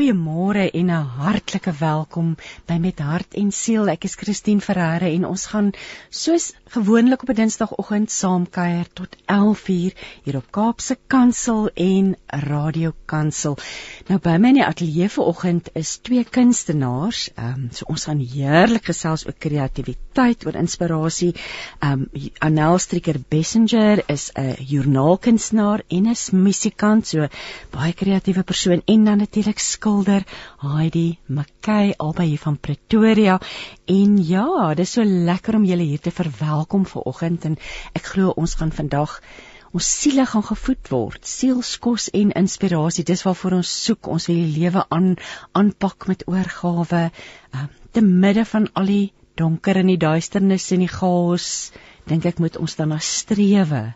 Goeiemôre en 'n hartlike welkom by Met Hart en Siel. Ek is Christine Ferreira en ons gaan soos gewoonlik op 'n Dinsdagoggend saam kuier tot 11:00 hier op Kaapse Kansel en Radio Kansel. Nou by my in die ateljee vanoggend is twee kunstenaars. Ehm um, so ons gaan heerlik gesels oor kreatiwiteit, oor inspirasie. Um, Anel Stricker Bessenger is 'n joernaalkunstenaar en 'n musikant, so baie kreatiewe persoon en dan natuurlik skilder Heidi McKay albei hier van Pretoria. En ja, dis so lekker om julle hier te verwelkom vanoggend en ek glo ons gaan vandag ons siele gaan gevoed word, sielskos en inspirasie. Dis waarvoor ons soek. Ons wil die lewe aan aanpak met oorgawe, uh, te midde van al die donker en die duisternis en die chaos. Dink ek moet ons dan na strewe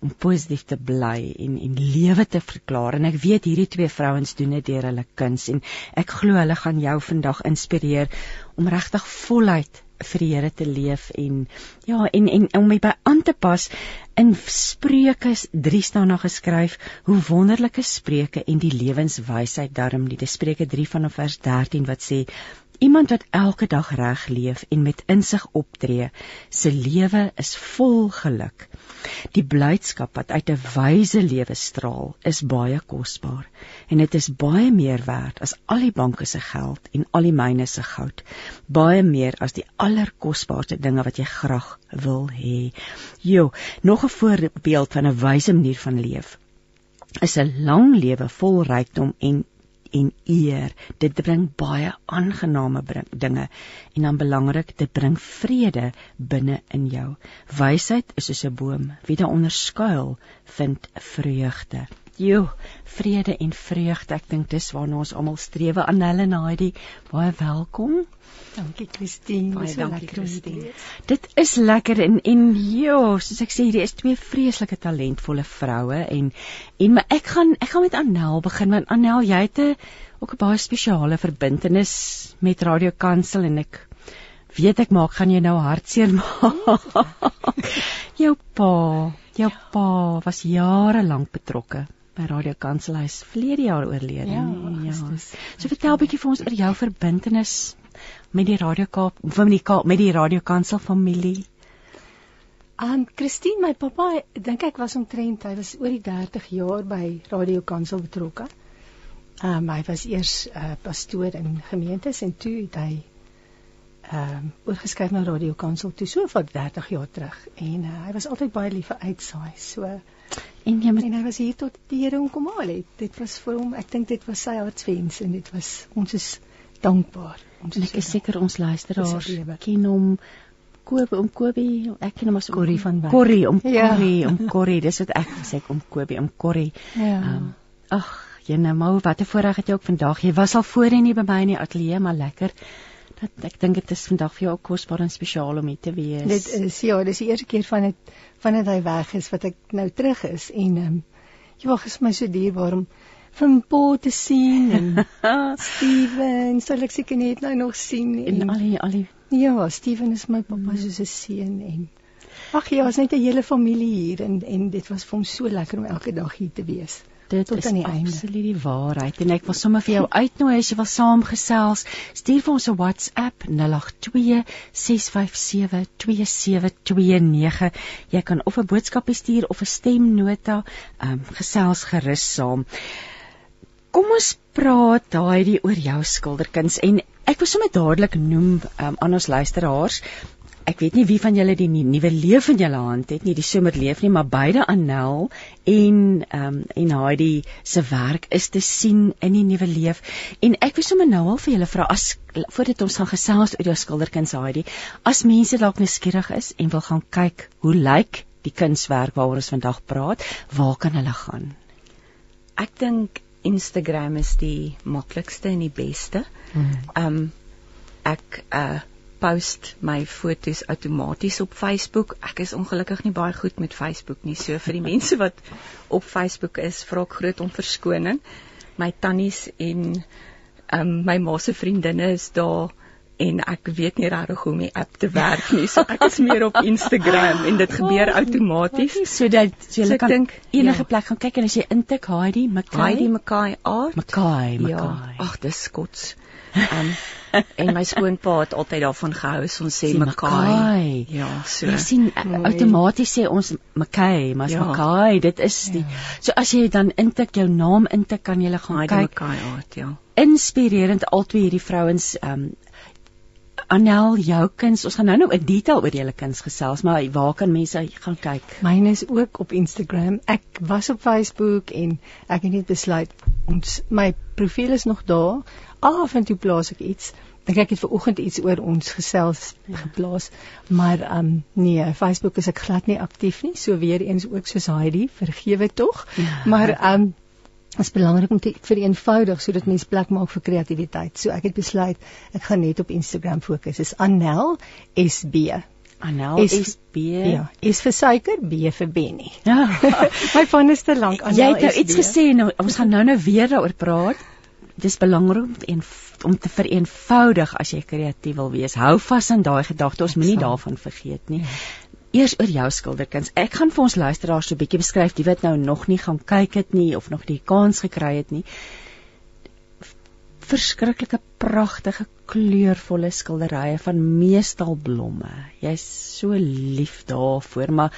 om positief te bly en en lewe te verklaar en ek weet hierdie twee vrouens doen dit deur hulle kuns en ek glo hulle gaan jou vandag inspireer om regtig voluit vir die Here te leef en ja en en om my by aan te pas in Spreuke 3 staan daar geskryf hoe wonderlike spreuke en die lewenswysheid daarom die Spreuke 3 vanaf vers 13 wat sê Iemand wat elke dag reg leef en met insig optree, se lewe is vol geluk. Die blydskap wat uit 'n wyse lewe straal, is baie kosbaar en dit is baie meer werd as al die banke se geld en al die myne se goud, baie meer as die allerkosbaarste dinge wat jy graag wil hê. Jo, nog 'n voorbeeld van 'n wyse manier van leef is 'n lang lewe vol rykdom en en eer. Dit bring baie aangename dinge en dan belangrik, dit bring vrede binne in jou. Wysheid is soos 'n boom, wie daaronder skuil, vind vreugde. Jo, vrede en vreugde, ek dink dis waarna ons almal streef. Annelle en Heidi, baie welkom. Dankie Christine. Baie so dankie Christine. Dit is lekker en en ja, soos ek sê, hier is twee vreeslike talentvolle vroue en en maar ek gaan ek gaan met Annel begin want Annel, jy het 'n ook 'n baie spesiale verbintenis met Radio Kansel en ek weet ek maak gaan jy nou hartseer maak. jou pa, jou pa was jare lank betrokke by Radio Kansel. Hy is verlede jaar oorlede. Ja, ja. So vertel 'n bietjie vir ons oor jou verbintenis met die Radio Kaap van die Kaap met die Radio Kansel familie? Aan Christine, my pappa, dink ek was omtrent, hy was oor die 30 jaar by Radio Kansel betrokke. Ehm um, hy was eers 'n uh, pastoor in gemeentes en toe het hy ehm um, oorgeskryf na Radio Kansel toe so vir 30 jaar terug en uh, hy was altyd baie lief vir uitsaai. So en jy moet en hy was hier tot die Here hom kom haal het. Dit was vir hom, ek dink dit was sy hartswens en dit was ons is dankbaar. Ons en ek is seker ons luisteraars ken hom Kobe om Kobe ek ken hom as Corrie van Wyk. Corrie om Corrie ja. om Corrie dis wat ek sê om Kobe om Corrie. Ja. Um, ag, jene maar wat 'n voorreg het jy ook vandag. Jy was al voorheen hier by my in die ateljee, maar lekker. Dat ek dink dit is vandag vir jou ook kosbaar en spesiaal om hier te wees. Dit is ja, dis die eerste keer van dit van dit hy weg is wat ek nou terug is en ehm um, ja, dit is my so dierbaar om van Po te sien en Steven, sal ek seker net nou nog sien en, en al die al die Ja, Steven is my pappa soos 'n seun en Ag ja, ons het 'n hele familie hier en en dit was vir hom so lekker om elke dag hier te wees. Dit tot aan die einde. Absoluut die waarheid en ek wil sommer vir jou uitnooi as jy wil saamgesels, stuur vir ons 'n WhatsApp 082 657 2729. Jy kan of 'n boodskap stuur of 'n stemnota, ehm um, gesels gerus saam. Kom ons praat daai oor jou skilderkuns en ek wil sommer dadelik noem um, aan ons luisteraars. Ek weet nie wie van julle die nuwe leef in julle hand het nie, die somer leef nie, maar beide Annel en ehm um, en Heidi se werk is te sien in die nuwe leef. En ek wil sommer nou al vir julle vra as voordat ons gaan gesels oor jou skilderkuns Heidi, as mense dalk nuuskierig is en wil gaan kyk hoe lyk die kunswerk waaroor ons vandag praat, waar kan hulle gaan? Ek dink Instagram is die maklikste en die beste. Hmm. Um ek uh post my fotos outomaties op Facebook. Ek is ongelukkig nie baie goed met Facebook nie. So vir die mense wat op Facebook is, vra ek groot om verskoning. My tannies en um, my ma se vriendinne is daar en ek weet nie regtig hoe om die app te werk nie. So ek is meer op Instagram en dit gebeur Oh, outomaties. sodat so jy So kan dink, enige ja. plek gaan kyk en as jy intik Heidi Mackay Heidi Mackay Art. Mackay Ja, Mackay ag dis Skots. Um, en my skoonpa het altyd daarvan gehou ons sê. Mackay. Ja, so. Jy sien Mooi. outomaties sê ons Mackay, maar as Ja. Mackay, dit is die So as jy dan intik jou naam intik kan jy gaan Heidi kyk. Mackay Art, ja. Inspirerend albei hierdie vrouens um Anel, jou kuns, ons gaan nou nou in detail oor julle kuns gesels, maar waar kan mense gaan kyk? Myne is ook op Instagram. Ek was op Facebook en ek het net besluit ons my profiel is nog daar. Af en toe plaas ek iets. Ek kyk het ver oggend iets oor ons gesels geplaas, maar ehm um, nee, Facebook is ek glad nie aktief nie. So weer eens ook soos Heidi, vergewe tog. Ja. Maar ehm um, dit is belangrik om te vereenvoudig sodat mens plek maak vir kreatiwiteit. So ek het besluit ek gaan net op Instagram fokus. Dis Annel SB. Anel S- SB. Ja, is vir suiker, B vir Benny. Ja. My van is te lank Jy het nou iets gesê nou ons gaan nou nou weer daaroor praat. Dis belangrik om een, om te vereenvoudig as jy kreatief wil wees. Hou vas aan daai gedagte. Ons moenie daarvan vergeet nie. Eers oor jou skilderkuns. Ek gaan vir ons luisteraars so 'n bietjie beskryf die wat nou nog nie gaan kyk het nie of nog die kans gekry het nie. Verskriklike pragtige kleurvolle skilderye van meestal blomme. Jy's so lief daarvoor, maar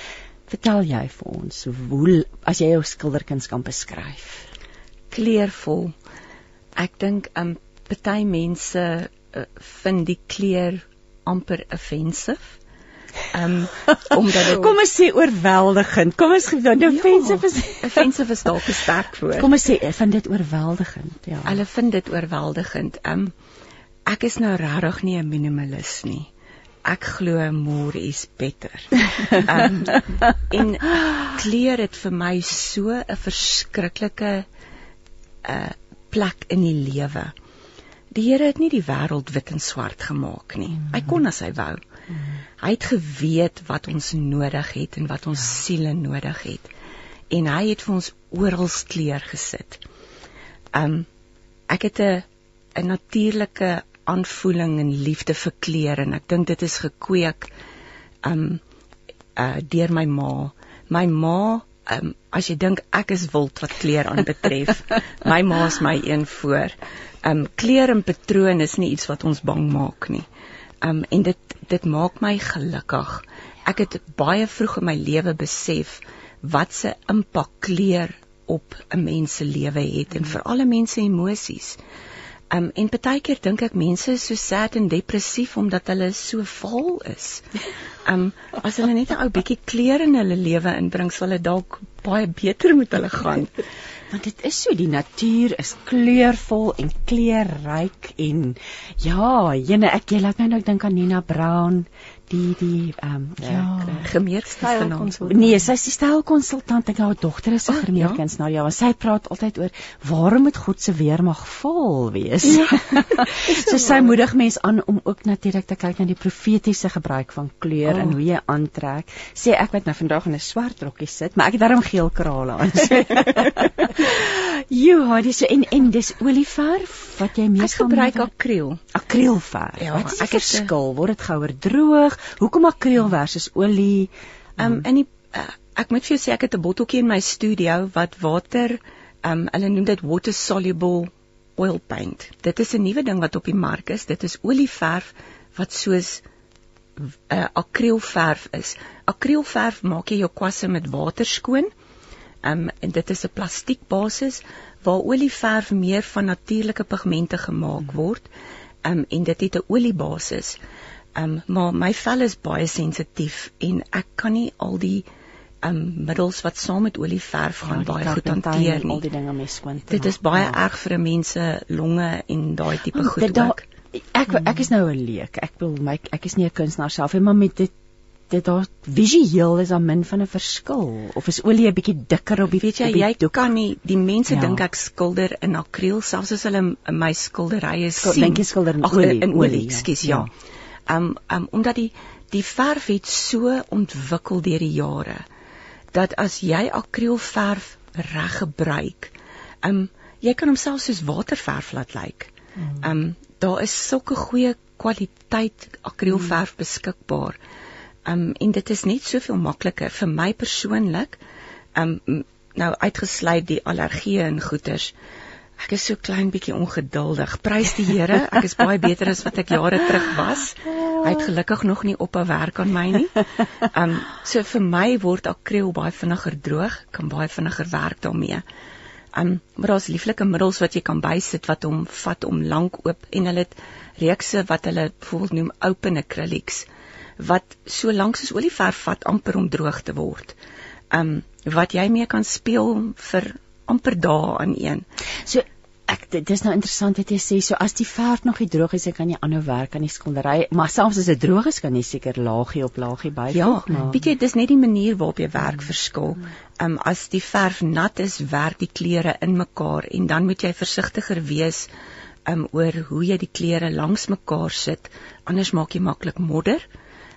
vertel jy vir ons hoe as jy jou skilderkuns kan beskryf? kleurvol. Ek dink um party mense uh, vind die kleur amper offensive. Um omdat dit Kom ons sê oorweldigend. Kom ons gee nou Ja. offensive is offensive is dalk 'n sterk woord. Kom ons sê vind dit oorweldigend, ja. Hulle vind dit oorweldigend. Um ek is nou regtig nie 'n minimalis nie. Ek glo more is better. Um en kleur het vir my so 'n verskriklike uh plek in die lewe. Die Here het nie die wêreld wit en swart gemaak nie. Hy kon as hy wou. Hy het geweet wat ons nodig het en wat ons siele nodig het. En hy het vir ons oral kleur gesit. Um ek het 'n 'n natuurlike aanvoeling en liefde vir kleur en ek dink dit is gekweek um uh deur my ma. My ma um as jy dink ek is wild wat kleur aanbetref, my ma is my een voor. Um kleur en patroon is nie iets wat ons bang maak nie. Um en dit dit maak my gelukkig. Ek het baie vroeg in my lewe besef wat se impak kleur op 'n mens se lewe het en veral 'n mens se emosies. Um en baie keer dink ek mense is so sad en depressief omdat hulle so vaal is. Um as hulle net 'n ou bietjie kleur in hulle lewe inbring, sal dit dalk baie beter met hulle gaan. Want dit is so die natuur is kleurvol en kleurryk en ja, jene ek jy laat my nou dink aan Nina Brown, die die ehm um, Ja. Gemeetstes vanaand. Nee, sy is die stylkonsultant en haar dogter is 'n Oh, oh, gemeerkunsnaar. Ja, want sy praat altyd oor waarom moet God se weermag vol wees. Ja. so sy moedig mense aan om ook natuurlik te kyk na die profetiese gebruik van kleur oh. en hoe jy aantrek. Sê ek wat nou vandag in 'n swart rokkie sit, maar ek het darm geel krale aan. Jo, dis so en en dis olieverf wat jy meestal gebruik akriel. akrielverf. Ja, wat is die 'n- verskil? Word dit gouer droog? Hoekom akriel versus olie? Um in die uh, ek moet vir jou sê ek het 'n botteltjie in my studio wat water um hulle noem dit water soluble oil paint. Dit is 'n nuwe ding wat op die mark is. Dit is olieverf wat soos 'n uh, akrielverf is. Akrielverf maak jy jou kwasse met water skoon. Um en dit is 'n plastiekbasis waar olieverf meer van natuurlike pigmente gemaak word. Um en dit het 'n oliebasis. Um maar my vel is baie sensitief en ek kan nie al die um middels wat saam met olieverf gaan Ja, baie goed hanteer en Al nie. die dinge mee skoon. te Dit is baie ja. erg vir 'n mens se longe en daai tipe Want goed daar- ook. Ek ek is nou 'n leek. Ek wil my ek is nie 'n kunstenaar self nie, maar met dit dit daar visueel is daar min van 'n verskil of is olie 'n bietjie dikker op die Weet jy, die jy doek? kan nie die mense Ja. dink ek skilder in akriel selfs as hulle my skilderye Skil- sien. dink jy skilder in Ag, olie, In olie, olie, ja. ekskuus, Ja. ja. Um um omdat die die verf het so ontwikkel deur die jare dat as jy akrielverf reg gebruik, um jy kan homself soos waterverf laat lyk. Ehm um, daar is sulke goeie kwaliteit akrielverf beskikbaar. Ehm um, en dit is net soveel makliker vir my persoonlik. Um, nou uitgesluit die allergieë en goeters. Ek is so klein bietjie ongeduldig. Prys die Here, ek is baie beter as wat ek jare terug was. Hy het gelukkig nog nie op 'n werk aan my nie. Um, so vir my word akriel baie vinniger droog, kan baie vinniger werk daarmee. Um, maar daar's lieflike middels wat jy kan bysit wat hom vat om lank oop en hulle het reekse wat hulle byvoorbeeld noem open acrylics wat so lank soos olieverf vat amper om droog te word. Um, wat jy mee kan speel vir amper dae aan een. So ek dit is nou interessant wat jy sê so as die verf nog nie droog is, kan jy aanhou werk aan die skildery, maar selfs as dit droog is, kan jy seker laagie op laagie byvoeg. Ja, maar... weet jy, dis net die manier waarop jy werk verskil. Ehm um, as die verf nat is, werk die kleure in mekaar en dan moet jy versigtiger wees um oor hoe jy die kleure langs mekaar sit, anders maak jy maklik modder.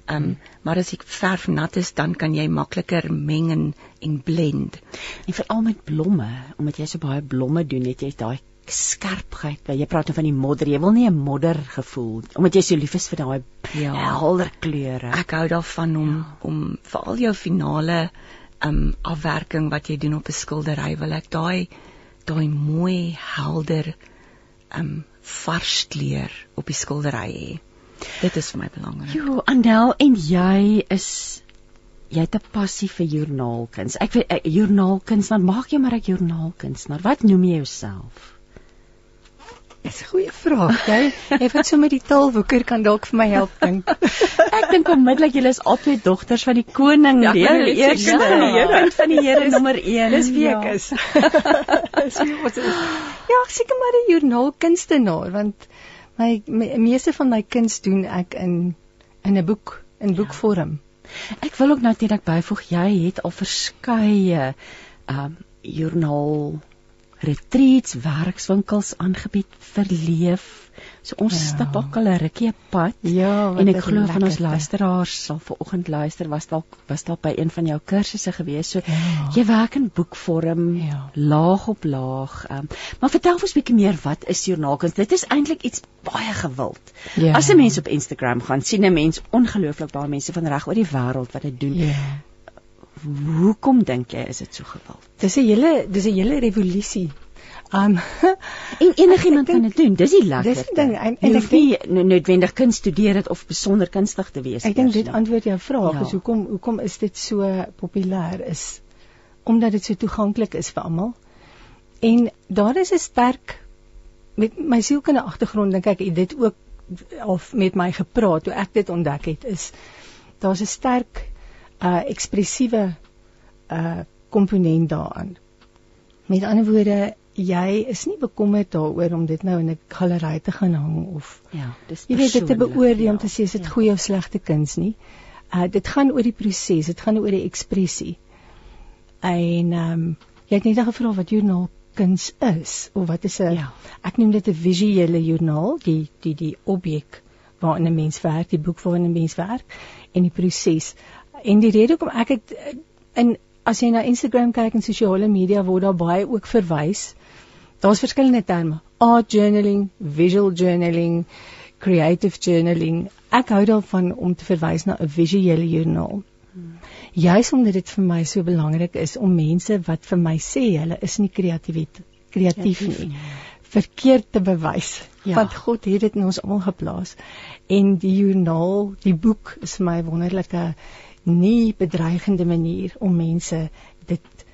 Um maar as die verf nat is, dan kan jy makliker meng en, en blend. En veral met blomme, omdat jy so baie blomme doen, het jy daai skerpheid. Jy praat nou van die modder. Jy wil nie 'n modder gevoel omdat jy so lief is vir daai ja, helder kleure. Ek hou daarvan om ja. om veral jou finale um afwerking wat jy doen op 'n skildery, wil ek daai daai mooi helder um vars kleur op die skildery hê. Dit is vir my belangrik. Jo, Andel en jy is jy het 'n passie vir joernaalkuns. Ek weet joernaalkuns, dan maak jy maar 'n joernaalkunstenaar. Wat noem jy jouself? Dis 'n goeie vraag. Jy jy wat so met die taalwoeker kan dalk vir my help dink. ek dink onmiddellik julle is albei dogters van die koning, ja, die eerste van die Here, van die Here nommer 1. Dis wie ek ja. is. Dis wie ons is. Ja, seker maar 'n joernaalkunstenaar want my, my meeste van my kuns doen ek in in 'n boek, in boekvorm. Ja. Ek wil ook natuurlik byvoeg jy het al verskeie ehm um, joernaal retreats, werkswinkels aangebied vir leef. So ons ja. stap ook al 'n rukkie pad. Ja, en ek glo van ons luisteraars sal vanoggend luister was dalk was dalk by een van jou kursusse gewees. So ja. jy werk in boekvorm, ja. laag op laag. Um, maar vertel ons 'n bietjie meer wat is joernaalkuns? Dit is eintlik iets baie gewild. Ja. As 'n mens op Instagram gaan, sien 'n mens ongelooflik baie mense van reg oor die wêreld wat dit doen. Ja hoekom dink jy is dit so gewild? Dis 'n hele dis 'n hele revolusie. Um en enigiemand kan dit doen. Dis die lekker. Dis die ding en, en ek weet noodwendig kan studeer dit of besonder kunstig te wees. Ek dink dit antwoord jou vraag ja. is hoekom hoekom is dit so populêr is omdat dit so toeganklik is vir almal. En daar is 'n sterk met my sielkunde agtergrond dink ek het dit ook of met my gepraat toe ek dit ontdek het is daar's 'n sterk uh ekspressiewe uh komponent daaraan. Met ander woorde, jy is nie bekommerd daaroor om dit nou in 'n galery te gaan hang of ja, dis jy weet dit te beoordeel ja, om te sê is dit ja. goeie of slegte kuns nie. Uh dit gaan oor die proses, dit gaan oor die ekspressie. En ehm um, jy het net gevra wat joernaal kuns is of wat is 'n ja. ek noem dit 'n visuele joernaal, die die die objek waarin 'n mens werk, die boek waarin 'n mens werk en die proses. En die rede hoekom ek het in as jy na Instagram kyk en sosiale media word daar baie ook verwys. Daar's verskillende terme: art journaling, visual journaling, creative journaling. Ek hou daarvan om te verwys na 'n visuele journal. Hmm. Juist omdat dit vir my so belangrik is om mense wat vir my sê hulle is nie kreatief kreatief nie verkeerd te bewys ja. want God het dit in ons almal geplaas en die joernaal die boek is vir my wonderlike nie bedreigende manier om mense dit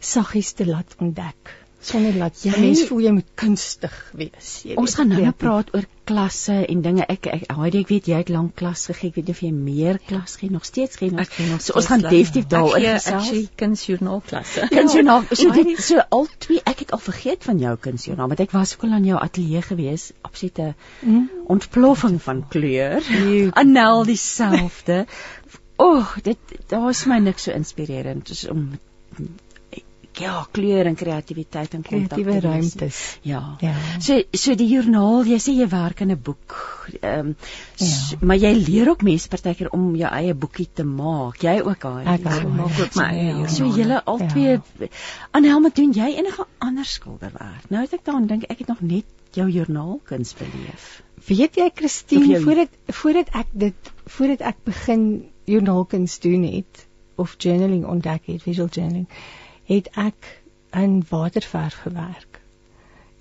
saggies te laat ontdek sonder dat jy mens voel jy moet kunstig wees. Ons gaan nou net praat oor klasse en dinge. Ek ek Heidi, ek weet jy het lank klas gegee. Ek weet of jy meer klas gee nog steeds gee. Ek nog. So ons gaan definitief daaroor gesels. Ek gee kunsjoernaal klasse. Kunsjoernaal. So dit so al twee ek het al vergeet van jou kunsjoernaal, want ek was ook al aan jou ateljee gewees. Absolute mm. ontploffing van kleur. Anel dieselfde. O, oh, dit daar is my niks so inspirerend soos om ja, kleur en kreatiwiteit en kontak kreatiewe ruimtes. Ja. ja. So so die joernaal, jy sê jy werk in 'n boek. Ehm um, ja. maar jy leer ook mense partykeer om jou eie boekie te maak. Jy ook daai. Ek maak ook my eie. Ja. So julle albei ja. Anelma doen jy enige ander skilderwerk? Nou het ek daaraan dink ek het nog net jou joernaalkuns beleef? Weet jy Christine, jou- voordat voordat ek dit voordat ek begin joernaalkuns doen het of journaling ontdek het, visual journaling, het ek in waterverf gewerk.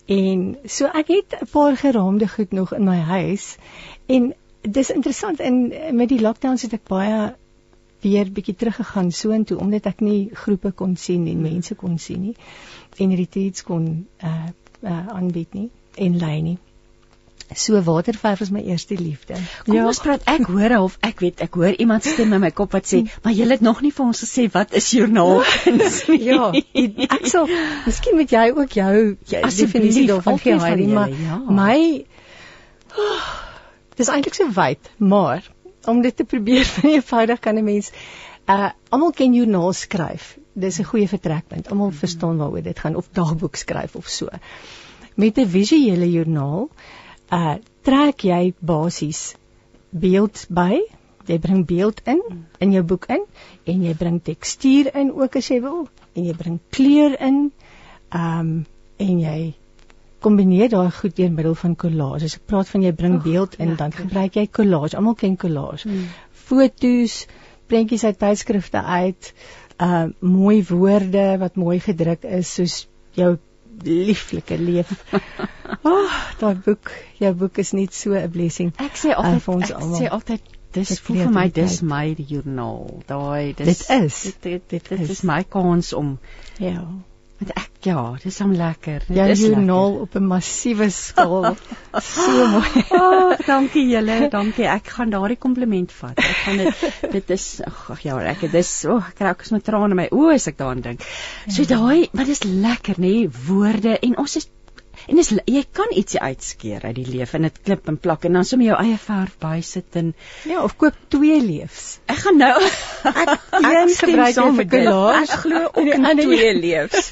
En so ek het 'n paar geraamde goed nog in my huis en dis interessant in met die lockdowns het ek baie weer bietjie teruggegaan soontoe omdat ek nie groepe kon sien en mense kon sien nie en retreats kon uh uh aanbied nie en lei nie. So waterverf is my eerste liefde. Kom ja. ons praat ek hoor of ek weet ek hoor iemand stem in my kop wat sê, "Maar jy het nog nie vir ons gesê wat is joernaalkuns nie." Ja, ek sal miskien moet jy ook jou, jou definisie daarvan gee, Heidi, maar ja. my oh, dis eintlik so wyd, maar om dit te probeer eenvoudig kan 'n mens uh almal ken joernaal skryf. Dis 'n goeie vertrekpunt. Almal verstaan waaroor dit gaan of dagboek skryf of so. Met 'n visuele joernaal uh trek jy basies beeld by. Jy bring beeld in in jou boek in en jy bring tekstuur in ook as jy wil en jy bring kleur in. Um en jy kombineer daai goed deur middel van collage. As ek praat van jy bring Och, beeld in, dan lekker. gebruik jy collage. Almal ken collage. Hmm. Fotos, prentjies uit tydskrifte uit, uh mooi woorde wat mooi gedruk is soos jou lieflike leef. Ag, oh, daai boek, jou boek is net so 'n blessing. Ek sê Uh, altyd vir ons ek almal. sê altyd dis voel vir my dis my joernaal. Daai dis Dit is. dit dit, dit, dit Is. is my kans om Ja. Want ek ja, dis hom lekker. Dit Jou is joernaal op 'n massiewe skaal. so mooi. Oh, dankie julle, dankie. Ek gaan daardie kompliment vat. Ek gaan dit dit is ag ja, ek dis o, oh, ek kry ook so trane in my oë as ek daaraan dink. So daai, maar dis lekker nê, woorde en ons is en dis jy kan ietsie uitskeer uit die lewe en dit klip en plak en dan sommer jou eie verf bysit en Ja, of koop twee leefs. ek gaan nou ek Een stem gebruik saam vir dit. collage. Ek glo ook die in ander twee leefs.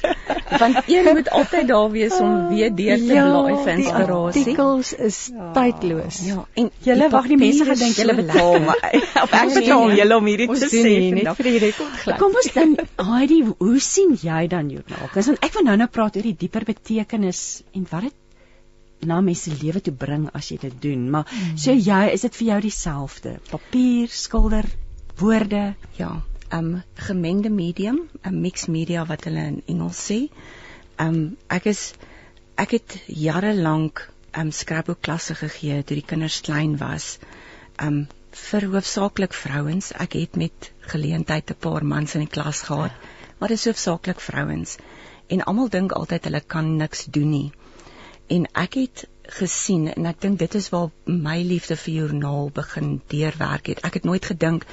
Want een moet altyd daar wees om weer deur te blaai vir die inspirasie. artikels is tydloos. Ja, en Julle wag die mense gaan dink julle betaal my. Of ek Nee, betaal nee. julle om hierdie te sê net vandag. vir die rekord glad. Kom ons dan Heidi, hoe sien jy dan joernaal? Want ek wil nou nou praat oor die dieper betekenis en wat dit na mense lewe toe bring as jy dit doen. Maar mm. so jy, is dit vir jou dieselfde? Papier, skilder, woorde? Ja, um gemengde medium, 'n mixed media wat hulle in Engels sê. Um ek is ek het jare lank um scrapbook klasse gegee toe die kinders klein was. Um vir hoofsaaklik vrouens. Ek het met geleentheid 'n paar mans in die klas gehad, maar dit is hoofsaaklik vrouens. En almal dink altyd hulle kan niks doen nie. En ek het gesien en ek dink dit is waar my liefde vir joernaal begin deurwerk het. Ek het nooit gedink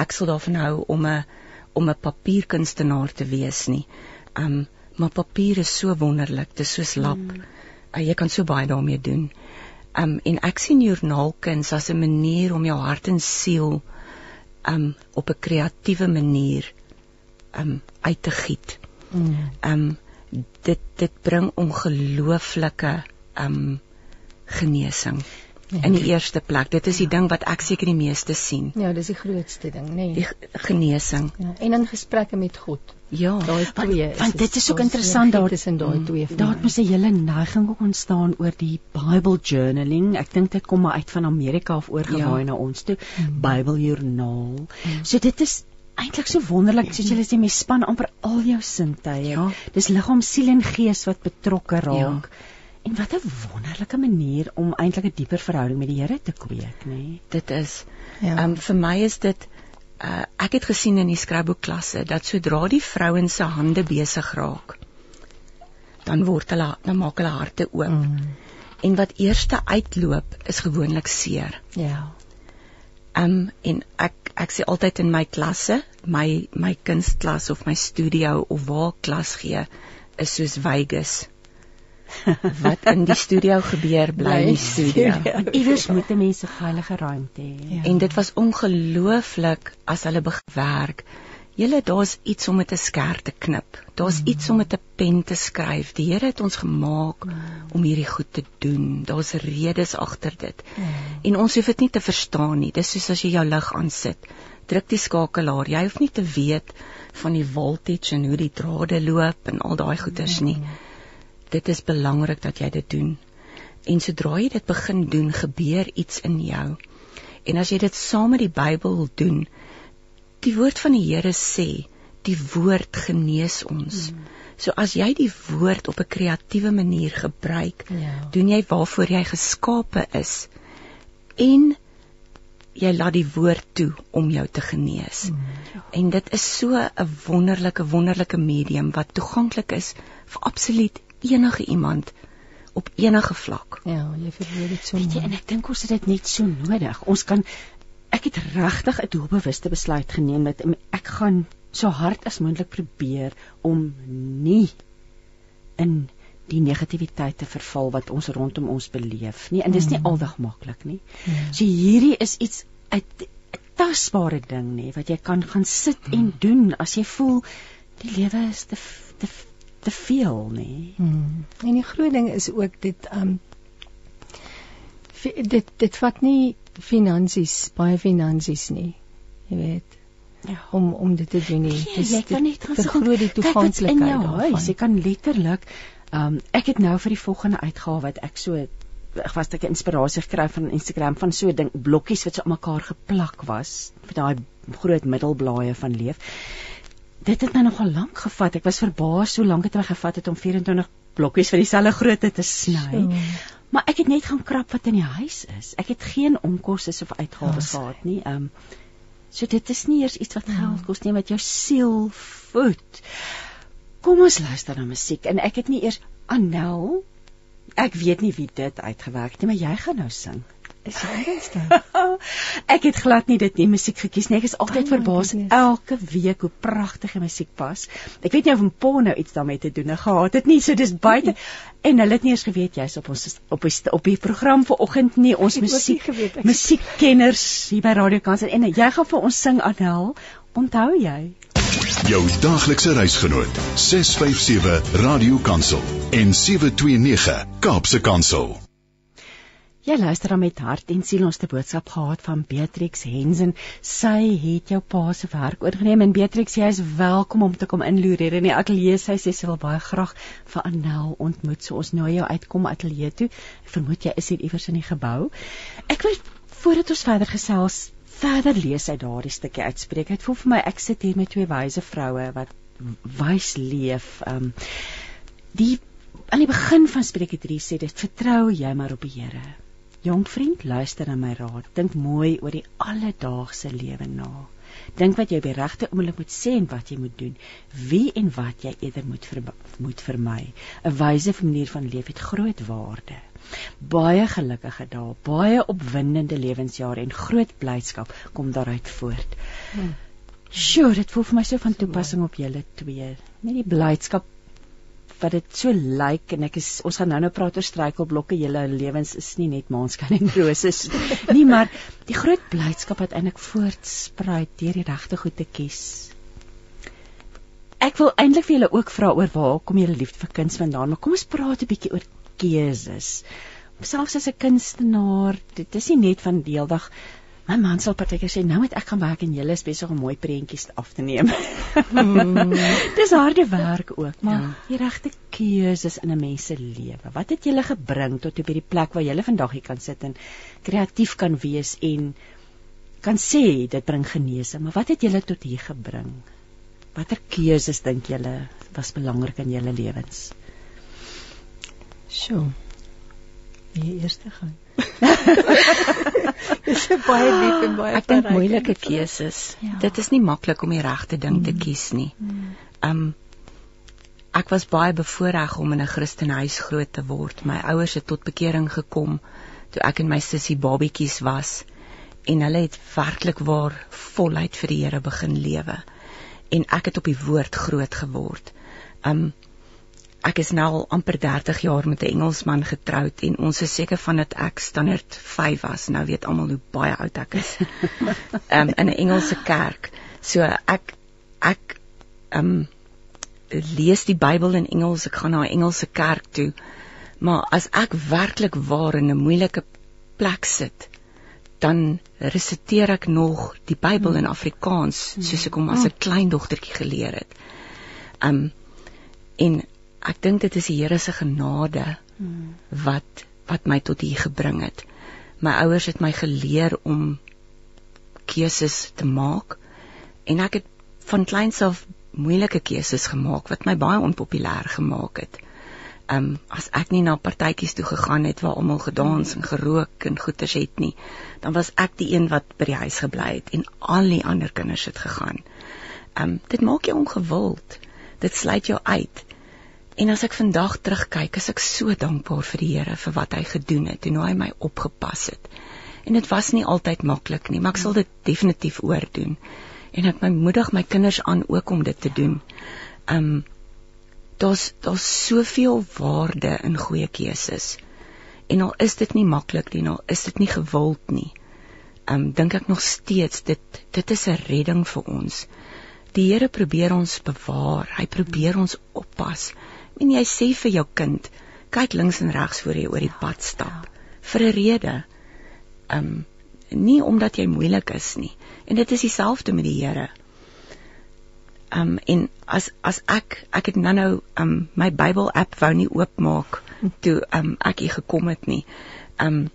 ek sal daarvan hou om 'n om 'n papierkunstenaar te wees nie. Um maar papier is so wonderlik, dit is soos lap. Mm. Uh, jy kan so baie daarmee doen. Um en ek sien joernaalkuns as 'n manier om jou hart en siel um op 'n kreatiewe manier um uit te giet. Mm. Um dit dit bring ongelooflike um genesing. Ja. In die eerste plek, dit is die ding wat ek seker die meeste sien. Ja, dis die grootste ding, nê. Die Nee. g- genesing. Ja, en in gesprekke met God. Ja. Daai twee. want dit is ook interessant daar- tussen daai twee. vir Daar het mos 'n hele neiging ontstaan oor die Bible journaling. Ek dink dit kom maar uit van Amerika af oorgewaai Ja. na ons toe. Bybeljoernaal. So dit is eintlik so wonderlik soos jy sê mens span amper al jou sintuie. Ja. Dis liggaam, siel en gees wat betrokke raak. Ja. En wat 'n wonderlike manier om eintlik 'n dieper verhouding met die Here te kweek, nê? Nee? dit is. Ja. Ehm um, vir my is dit uh, ek het gesien in die skryfboek klasse dat sodra die vrouens se hande besig raak, dan word hulle dan maak hulle harte oop. Mm. En wat eerste uitloop is gewoonlik seer. Ja. Ehm um, en ek ek sê altyd in my klasse, my my kunstklas of my studio of waar klas gee is soos Vegas. Wat in die studio gebeur, bly in die studio. Iewers moet 'n mens 'n veilige ruimte hê. Ja. En dit was ongelooflik as hulle begin werk. Julle daar's iets om met 'n skerp te knip. Daar's mm. iets om met 'n pen te skryf. Die Here het ons gemaak mm. om hierdie goed te doen. Daar's redes agter dit. Mm. En ons hoef dit nie te verstaan nie. Dis soos as jy jou lig aansit. Druk die skakelaar. Jy hoef nie te weet van die voltage en hoe die drade loop en al daai goeters nie. Dit is belangrik dat jy dit doen. En sodra jy dit begin doen, gebeur iets in jou. En as jy dit saam met die Bybel doen, die woord van die Here sê, die woord genees ons. Mm. So as jy die woord op 'n kreatiewe manier gebruik, ja. doen jy waarvoor jy geskape is. En jy laat die woord toe om jou te genees. Mm. Ja. En dit is so 'n wonderlike wonderlike medium wat toeganklik is vir absoluut enige iemand op enige vlak. Ja, jy verwoord dit so. Weet jy, en ek dink ons het dit net so nodig. Ons kan ek het regtig 'n doelbewuste besluit geneem met ek gaan so hard as moontlik probeer om nie in die negativiteit te verval wat ons rondom ons beleef nie en dis nie mm. aldag maklik nie. Mm. So hierdie is iets uit 'n tasbare ding nê wat jy kan gaan sit mm. en doen as jy voel die lewe is te te te veel nê. Mm. En die groot ding is ook dit um dit dit vat nie finansies baie finansies nie. Jy weet ja. om om dit te doen nie. Dis jy kan net gaan vergroot die toeganklikheid in jou huis. Jy kan letterlik um ek het nou vir die volgende uitgawe wat ek so ek was 'n inspirasie gekry van Instagram van so ding blokkies wat so op mekaar geplak was vir daai groot middelblaaie van leef. Dit het my nogal lank gevat. Ek was verbaas so lank het my gevat het om 24 blokkies van dieselfde grootte te sny. So. Maar ek het net gaan krap wat in die huis is. Ek het geen onkoste of uitgawes gehad nie. Um So dit is nie eers iets wat geld kos nie, wat jou siel voed. Kom ons luister na musiek en ek het nie eers Anel. Ek weet nie wie dit uitgewerk het nie, maar jy gaan nou sing. Is jy eenste? ek het glad nie dit nie musiek gekies nie. Ek is altyd oh verbaas elke week hoe pragtige musiek pas. Ek weet nie of 'n pa nou iets daarmee te doen gehad het nie. So dis buite nee. en hulle het nie eens geweet jy's op ons op die op die program vanoggend nie. Ons musiek musiekkenners hier by Radio Kans en jy gaan vir ons sing Anel. Onthou jy? Jou daaglikse reisgenoot 657 Radio Kansel en 729 Kaapse Kansel. Jy luister dan met hart en siel ons te boodskap gehad van Beatrix Hensen. Sy het jou pa se werk oorgeneem en Beatrix, jy is welkom om te kom inloer hier in die ateljee. Sy sê sy wil baie graag vir Annel ontmoet. So ons nooi jou uitkom ateljee toe. Ek vermoed jy is hier iewers in die gebou. Ek wil voordat ons verder gesels, verder lees uit daardie stukkie uitspreek. Dit voel vir my ek sit hier met twee wyse vroue wat wys leef. Um die aan die begin van Spreuke 3 sê dit vertrou jy maar op die Here Jong vriend, luister na my raad. Dink mooi oor die alledaagse lewe na. Dink wat jy op die regte oomblik moet sê en wat jy moet doen. Wie en wat jy eerder moet ver, moet vermy. 'n Wyse manier van leef het groot waarde. Baie gelukkige dae, baie opwindende lewensjare en groot blydskap kom daaruit voort. Hmm. Sjoe, dit voel vir my so van toepassing op julle twee. Net die blydskap wat dit so lyk like, en ek is ons gaan nou-nou praat oor struikelblokke julle lewens is nie net maanskyn en roses nie maar die groot blydskap wat eintlik voortspruit deur die regte goed te kies. Ek wil eintlik vir julle ook vra oor waar kom julle liefde vir kuns vandaan maar kom ons praat 'n bietjie oor keuses. Selfs as 'n kunstenaar dit is nie net van deeldag My man sal partykeer sê nou moet ek gaan werk en jy is besig om mooi prentjies af te neem. Hmm. Dis harde werk ook, maar ja. die regte keuses in 'n mens se lewe. Wat het julle gebring tot op hierdie plek waar julle vandag hier kan sit en kreatief kan wees en kan sê dit bring genesing, maar wat het julle tot hier gebring? Watter keuses dink julle was belangrik in julle lewens? Sjoe. Die eerste gaan. Dis baie diep en baie Ek dink moeilike keuses. Ja. Dit is nie maklik om die regte ding mm. te kies nie. Mm. Um ek was baie bevoorreg om in 'n Christenhuis groot te word. My ouers het tot bekering gekom toe ek en my sussie babietjies was en hulle het werklik waar voluit vir die Here begin lewe. En ek het op die woord groot geword. Um ek is nou al amper 30 jaar met 'n Engelsman getroud en ons is seker van dit ek standaard 5 was. Nou weet almal hoe baie oud ek is. um, in 'n Engelse kerk. So ek ek um lees die Bybel in Engels. Ek gaan na 'n Engelse kerk toe. Maar as ek werklik waar in 'n moeilike plek sit, dan resiteer ek nog die Bybel in Afrikaans soos ek hom as 'n klein dogtertjie geleer het. Um en ek dink dit is die Here se genade hmm. wat wat my tot hier gebring het. My ouers het my geleer om keuses te maak en ek het van kleins af moeilike keuses gemaak wat my baie onpopulêr gemaak het. Um as ek nie na partytjies toe gegaan het waar almal gedans en gerook en goeters het nie, dan was ek die een wat by die huis gebly het en al die ander kinders het gegaan. Um dit maak jou ongewild. Dit sluit jou uit. En as ek vandag terugkyk, is ek so dankbaar vir die Here vir wat hy gedoen het en hoe hy my opgepas het. En dit was nie altyd maklik nie, maar ek sal dit definitief oordoen. En ek my moedig my kinders aan ook om dit te doen. Um daar's daar's soveel waarde in goeie keuses. En al is dit nie maklik nie, al is dit nie gewild nie. Um dink ek nog steeds dit dit is 'n redding vir ons. Die Here probeer ons bewaar. Hy probeer ons oppas. En jy sê vir jou kind, kyk links en regs voor jy oor die pad stap vir 'n rede. Um nie omdat jy moeilik is nie. En dit is dieselfde met die Here. Um en as as ek ek het nou-nou um my Bybel app wou nie oopmaak toe um ek hier gekom het nie. Um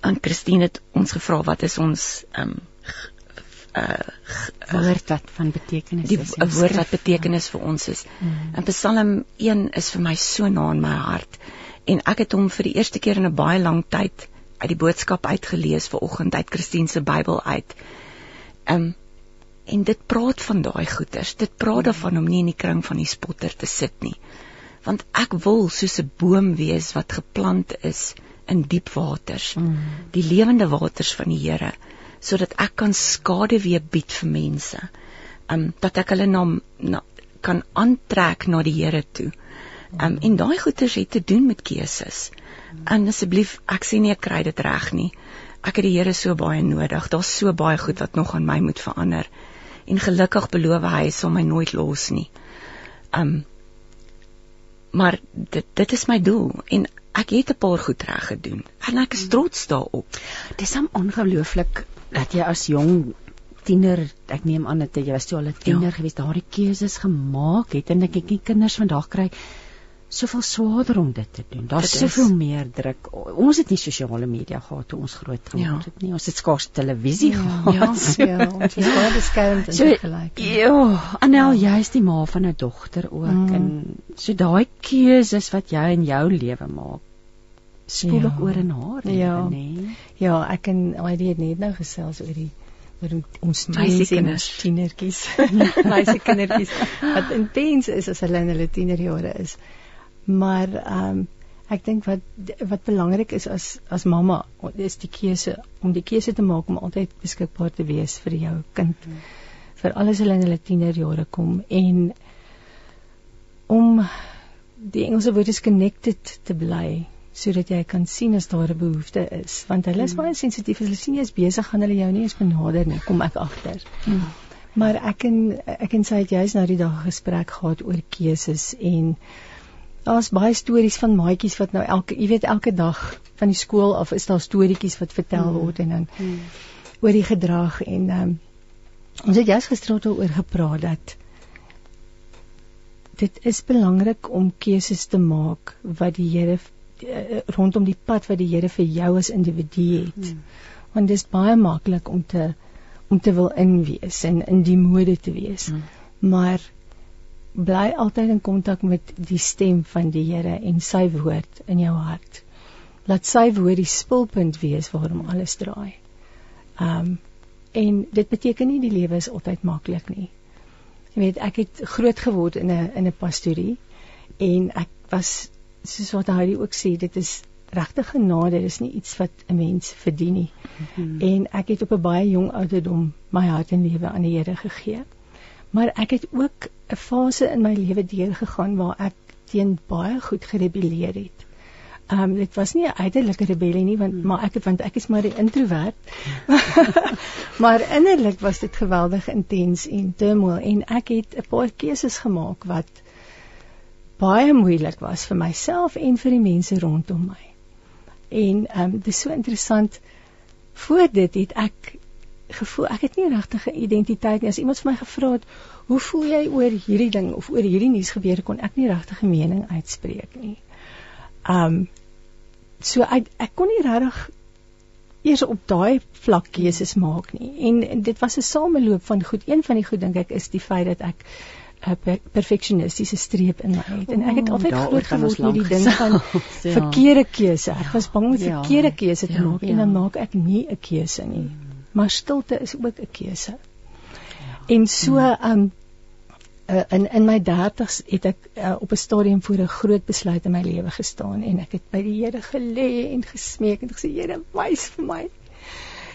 aan Christine het ons gevra wat is ons um uh woord wat van betekenis die, is. 'n woord wat betekenis vir ons is. Mm. En Psalm 1 is vir my so na in my hart en ek het hom vir die eerste keer in 'n baie lang tyd uit die boodskap uitgelees ver oggend uit Christine se Bybel uit. Um en dit praat van daai goeters. Dit praat daarvan om nie in die kring van die spotter te sit nie. Want ek wil soos 'n boom wees wat geplant is in diep waters. Mm. Die lewende waters van die Here sodat ek kan skade weer bied vir mense. Um dat ek hulle na, na kan aantrek na die Here toe. Um en daai goeters het te doen met keuses. En asseblief, ek sê nie ek kry dit reg nie. Ek het die Here so baie nodig. Daar's so baie goed wat nog aan my moet verander. En gelukkig beloof hy sal my nooit los nie. Um maar dit dit is my doel en ek het 'n paar goed reg gedoen en ek is trots daarop. Dis hom ongelooflik dat jy as jong tiener, ek neem aan dat jy was toe al 'n tiener ja. gewees, daardie keuses gemaak het en ek dink die kinders vandag kry soveel swaarder om dit te doen. Daar's soveel meer druk. Ons het nie sosiale media gehad toe ons groot geword ja. het nie. Ons het skaars televisie ja, gehad. Ja, ja, ons was baie beskermd en so, gelyk. Ja, Anel, ja. jy's die ma van 'n dogter ook mm. en so daai keuses wat jy in jou lewe maak spoel ook ja. oor in haar lewe, ja. nê? Nee? Ja, ek en Heidi het net nou gesels oor die oor ons meisiekinders, tienertjies, meisiekindertjies wat intens is as hulle in hulle tienerjare is maar ehm um, ek dink wat wat belangrik is as as mamma is die keuse om die keuse te maak om altyd beskikbaar te wees vir jou kind hmm. vir alles hulle in hulle tienerjare kom en om die Engelse woord is connected te bly sodat jy kan sien as daar 'n behoefte is want hulle is hmm. baie sensitief as hulle sien jy is besig gaan hulle jou nie eens benader nie kom ek agter hmm. maar ek en ek en sy het juist nou die dag gesprek gehad oor keuses en Daar's baie stories van maatjies wat nou elke, jy weet, elke dag van die skool af is daar storieetjies wat vertel mm. word en dan mm. oor die gedrag en um, ons het jous gister oor gepraat dat dit is belangrik om keuses te maak wat die Here uh, rondom die pad wat die Here vir jou as individu het. Mm. Want dit is baie maklik om te om te wil inwees en in die mode te wees. Mm. Maar bly altyd in kontak met die stem van die Here en sy woord in jou hart. Laat sy woord die spulpunt wees waarom alles draai. Um en dit beteken nie die lewe is altyd maklik nie. Jy weet, ek het groot geword in 'n in 'n pastorie en ek was soos wat hy ook sê, dit is regte genade, dit is nie iets wat 'n mens verdien nie. Mm -hmm. En ek het op 'n baie jong ouderdom my hart en lewe aan die Here gegee. Maar ek het ook 'n fase in my lewe deurgegaan waar ek teen baie goed gerebelleer het. Um, dit was nie 'n uiterlike rebellie nie want maar ek want ek is maar 'n introwert. maar innerlik was dit geweldig intens en turmoil en ek het 'n paar keuses gemaak wat baie moeilik was vir myself en vir die mense rondom my. En ehm um, dit is so interessant voor dit het ek gevoel ek het nie regtig 'n identiteit nie. As iemand vir my gevra het, "Hoe voel jy oor hierdie ding of oor hierdie nuus gebeure?" kon ek nie regtig 'n mening uitspreek nie. Um so ek ek kon nie regtig eers op daai vlak keuses maak nie. En, en dit was 'n sameloop van goed. Een van die goed dink ek is die feit dat ek 'n per perfectionistiese streep in my het. En ek het altyd Oh, groot geword met die ding van ja. verkeerde keuse. Ek was bang om 'n Ja, verkeerde keuse te ja, maak en ja. dan maak ek nie 'n keuse nie. Maar stilte is ook 'n keuse. En so um uh, in in my 30's het ek uh, op 'n stadium voor 'n groot besluit in my lewe gestaan en ek het by die Here gelê en gesmeek en gesê Here wys vir my.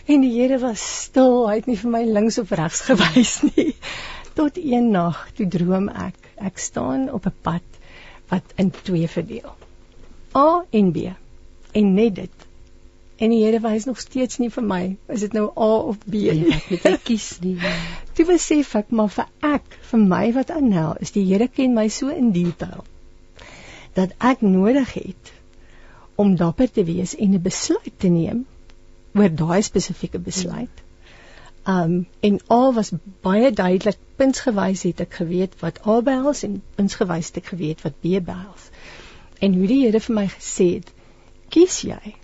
En die Here was stil, hy het nie vir my links of regs gewys nie. Tot een nag toe droom ek, ek staan op 'n pad wat in twee verdeel. A en B. En net dit. En die Here wys nog steeds nie vir my, is dit nou A of B nie. Ja, ek moet net kies nie. Toe besef ek maar vir ek, vir my wat aanhel, is die Here ken my so in detail dat ek nodig het om dapper te wees en 'n besluit te neem oor daai spesifieke besluit. Um en A was baie duidelik puntsgewys het ek geweet wat A behels en puntsgewys het ek geweet wat B behels. En hoe die Here vir my gesê het, kies jy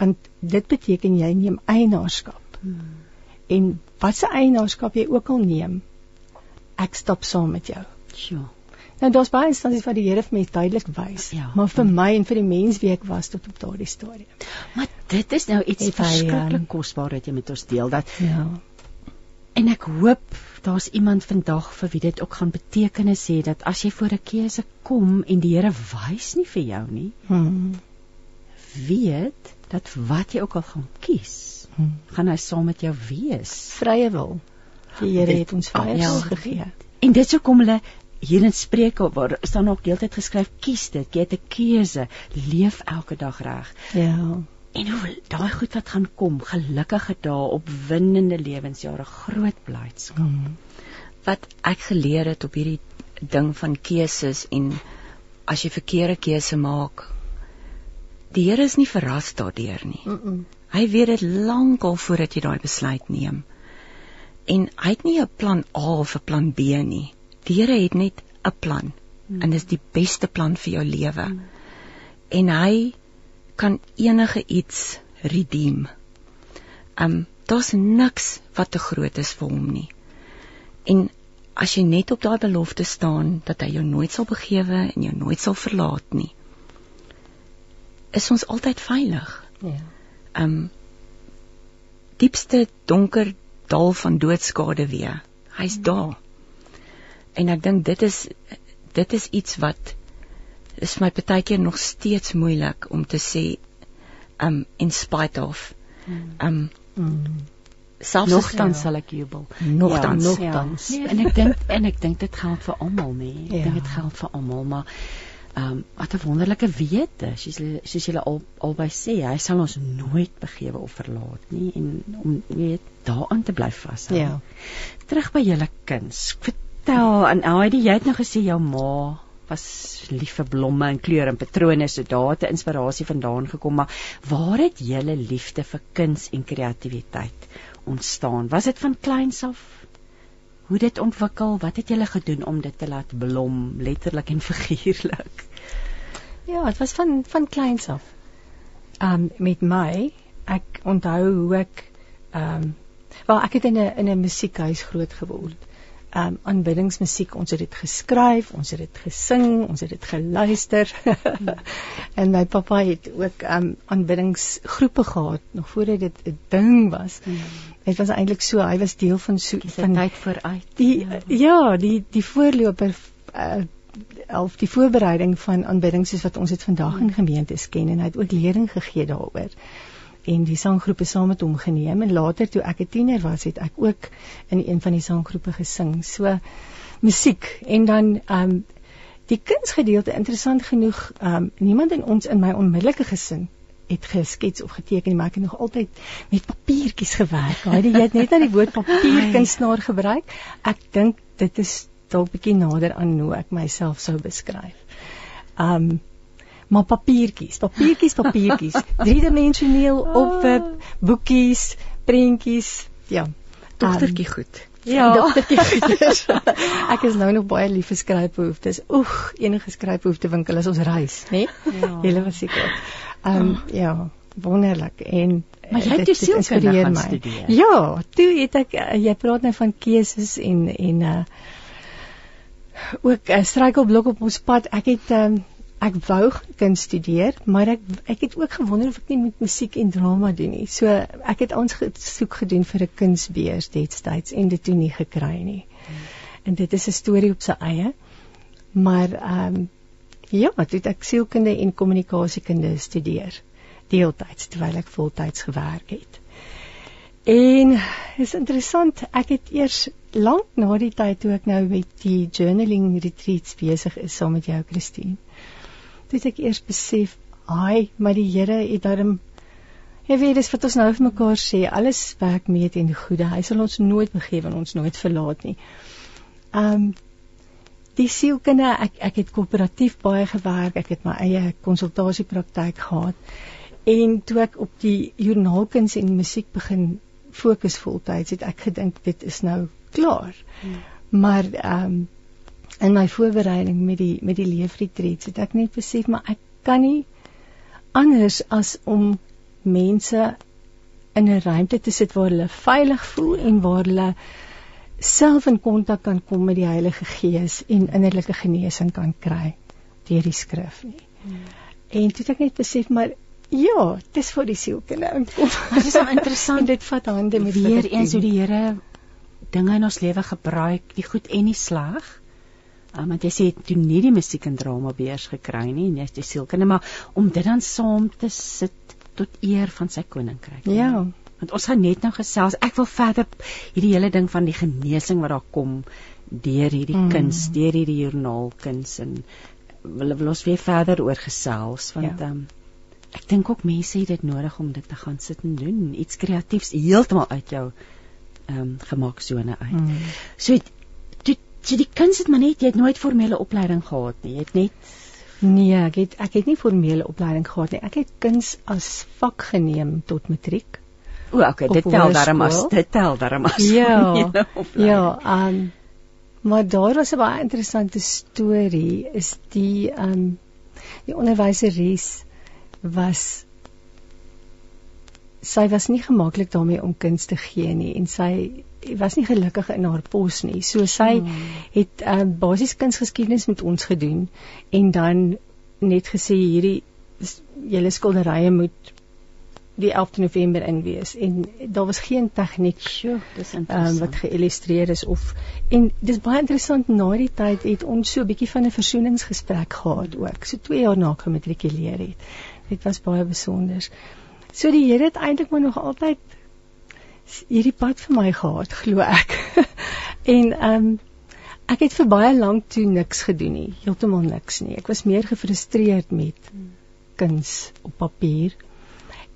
want dit beteken jy neem eienaarskap. En wat se eienaarskap jy ook al neem, ek stap saam met jou. Sjoe. Nou daar's baie instansies waar die Here vir my duidelik wys, Ja. maar vir my en vir die mens wie ek was tot op daardie stadium. Maar dit is nou iets verskriklik ehm, kosbaar wat jy met ons deel dat Ja. En ek hoop daar's iemand vandag vir wie dit ook gaan betekenis hê dat as jy voor 'n keuse kom en die Here wys nie vir jou nie, Hmm. weet dat wat jy ook al gaan kies, Hmm. gaan hy saam met jou wees. Vrye wil. Die Here het ons vrye ja. wil gegee. En dit sou kom hulle hier in Spreuke waar staan ook deeltyd geskryf kies dit, jy het 'n keuse, leef elke dag reg. Ja. En hoe daai goed wat gaan kom, gelukkige dae, opwindende lewensjare, groot blydskap. Hmm. wat ek geleer het op hierdie ding van keuses en as jy verkeerde keuse maak die Here is nie verras daardeur nie. Mm -mm. Hy weet dit lankal voordat jy daai besluit neem. En hy het nie 'n plan A of 'n plan B nie. Die Here het net 'n plan. En dis die beste plan vir jou lewe. En hy kan enige iets redeem. Um daar's niks wat te groot is vir hom nie. En as jy net op daai belofte staan dat hy jou nooit sal begewe en jou nooit sal verlaat nie, is ons altyd veilig Ja. um diepste donker dal van doodskade weer. Hy's daar. En ek dink dit is dit is iets wat is vir my partykeer nog steeds moeilik om te sê um in spite of um Mm. selfs Nogtans ja. sal ek jubel. Nogtans. Ja, Nogtans. Ja. En ek dink en ek dink dit geld vir almal, nê. Ek Ja. dink dit geld vir almal, maar ehm um, wat 'n wonderlike wete, soos soos julle al albei sê, hy sal ons nooit begewe of verlaat nie en om weet daaraan te bly vashou. Ja. Terug by julle kuns. Vertel aan Heidi, jy het nou gesê jou ma was lief vir blomme en kleure en patrone, so daar het 'n inspirasie vandaan gekom, maar waar het julle liefde vir kuns en kreatiwiteit ontstaan? Was dit van kleins af? Hoe dit ontwikkel? Wat het julle gedoen om dit te laat blom, letterlik en figuurlik? Ja, dit was van van kleins af. Um met my, ek onthou hoe ek um wel ek het in 'n in 'n musiekhuis groot geword. Um aanbiddingsmusiek, ons het dit geskryf, ons het dit gesing, ons het dit geluister. en my pappa het ook um aanbiddingsgroepe gehad nog voordat dit 'n ding was. Dit was eintlik so, hy was deel van so van tyd vooruit. Die ja, ja die die voorloper uh, of die voorbereiding van aanbidding soos wat ons dit vandag in gemeentes ken en hy het ook lering gegee daaroor. En die sanggroepe saam met hom geneem en later toe ek 'n tiener was, het ek ook in een van die sanggroepe gesing. So musiek en dan um die kunsgedeelte interessant genoeg um niemand in ons in my onmiddellike gesin het geskets of geteken maar ek het nog altyd met papiertjies gewerk. Haai, jy het net nou die woord papierkunstenaar gebruik. Ek dink dit is dalk bietjie nader aan hoe ek myself sou beskryf. Um maar papiertjies, papiertjies, papiertjies, driedimensioneel opwip, boekies, prentjies, ja. dogtertjie goed. Ja, dogtertjie goeders. ek is nou nog baie lief vir skryfbehoeftes. Oeg, enige skryfbehoefte winkel as ons reis, né? Ja. Julle was seker. Ehm um, oh. ja, wonderlik en Maar jy het dit inspireer my. Studeer. Ja, toe het ek uh, jy praat nou van keuses en en uh ook 'n uh, struikelblok op ons pad. Ek het um, ek wou kan studeer, maar ek ek het ook gewonder of ek nie met musiek en drama doen nie. So ek het ons gesoek gedoen vir 'n kunsbeurs destyds en dit toe nie gekry nie. Hmm. En dit is 'n storie op sy eie. Maar ehm um, ja, toe het ek sielkunde en kommunikasiekunde studeer deeltyds terwyl ek voltyds gewerk het. En is interessant, ek het eers lank na die tyd toe ek nou met die journaling retreats besig is saam met jou Christine. Toe het ek eers besef, "Haai, maar die Here het daarom Jy weet dis wat ons nou vir mekaar sê, alles werk mee teen die goeie. Hy sal ons nooit begewe en ons nooit verlaat nie. Um die sielkunde, ek ek het koöperatief baie gewerk, ek het my eie konsultasiepraktyk gehad. En toe ek op die joernaalkuns en musiek begin fokus voltyds, het ek gedink dit is nou klaar. Hmm. Maar ehm um, in my voorbereiding met die met die leefretreats het ek net besef maar ek kan nie anders as om mense in 'n ruimte te sit waar hulle veilig voel en waar hulle self in kontak kan kom met die Heilige Gees en innerlike genesing kan kry deur die skrif nie. Hmm. En toe het ek net besef maar ja, dis vir die sielkunde. Dit is so interessant dit vat hande met weer eens hoe die Here dinge in ons lewe gebruik, die goed en die sleg. Um, want jy sê toe nie die musiek en drama beers gekry nie, jy is die sielkunde, maar om dit dan saam te sit tot eer van sy koninkryk. Ja. Want ons gaan net nou gesels. Ek wil verder hierdie hele ding van die genesing wat daar kom deur hierdie mm. kuns, deur hierdie joernaalkuns en wil wil ons weer verder oor gesels want ja. um, ek dink ook mense het dit nodig om dit te gaan sit en doen, iets kreatiefs heeltemal uit jou ehm um, gemaak sone uit. Mm. So dit jy die kuns het maar net jy het nooit formele opleiding gehad nie. Jy het net nee, ek het ek het nie formele opleiding gehad nie. Ek het kuns as vak geneem tot matriek. O, okay, dit tel darem as dit tel darem as. Ja. Ja, um, maar daar was 'n baie interessante storie is die um, die onderwyseres was sy was nie gemaklik daarmee om kuns te gee nie en sy was nie gelukkig in haar pos nie. So sy hmm. het uh, basies kunsgeskiedenis met ons gedoen en dan net gesê hierdie julle skilderye moet die 11 November in wees. En daar was geen tegniek sure, dis interessant. um, wat geillustreer is of en dis baie interessant na die tyd het ons so 'n bietjie van 'n versoeningsgesprek gehad ook. So 2 jaar na gematrikuleer het. Dit was baie besonder So die Here het eintlik maar nog altyd hierdie pad vir my gehad, glo ek. en ehm um, ek het vir baie lank toe niks gedoen nie, heeltemal niks nie. Ek was meer gefrustreerd met kuns op papier.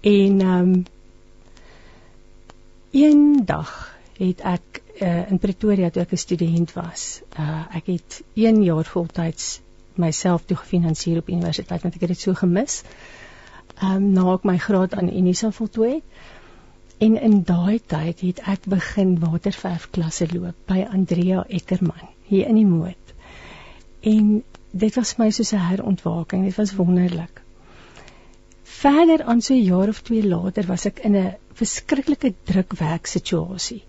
En ehm um, eendag het ek uh, in Pretoria toe ek 'n student was. Uh ek het 1 jaar voltyds myself toe gefinansier op universiteit want ek het dit so gemis ehm um, na ek my graad aan Unisa voltooi het. En in daai tyd het ek begin waterverf klasse loop by Andrea Etterman hier in die Moot. En dit was my soos 'n herontwaking. Dit was wonderlik. Verder aan so 'n jaar of twee later was ek in 'n verskriklike druk werksituasie.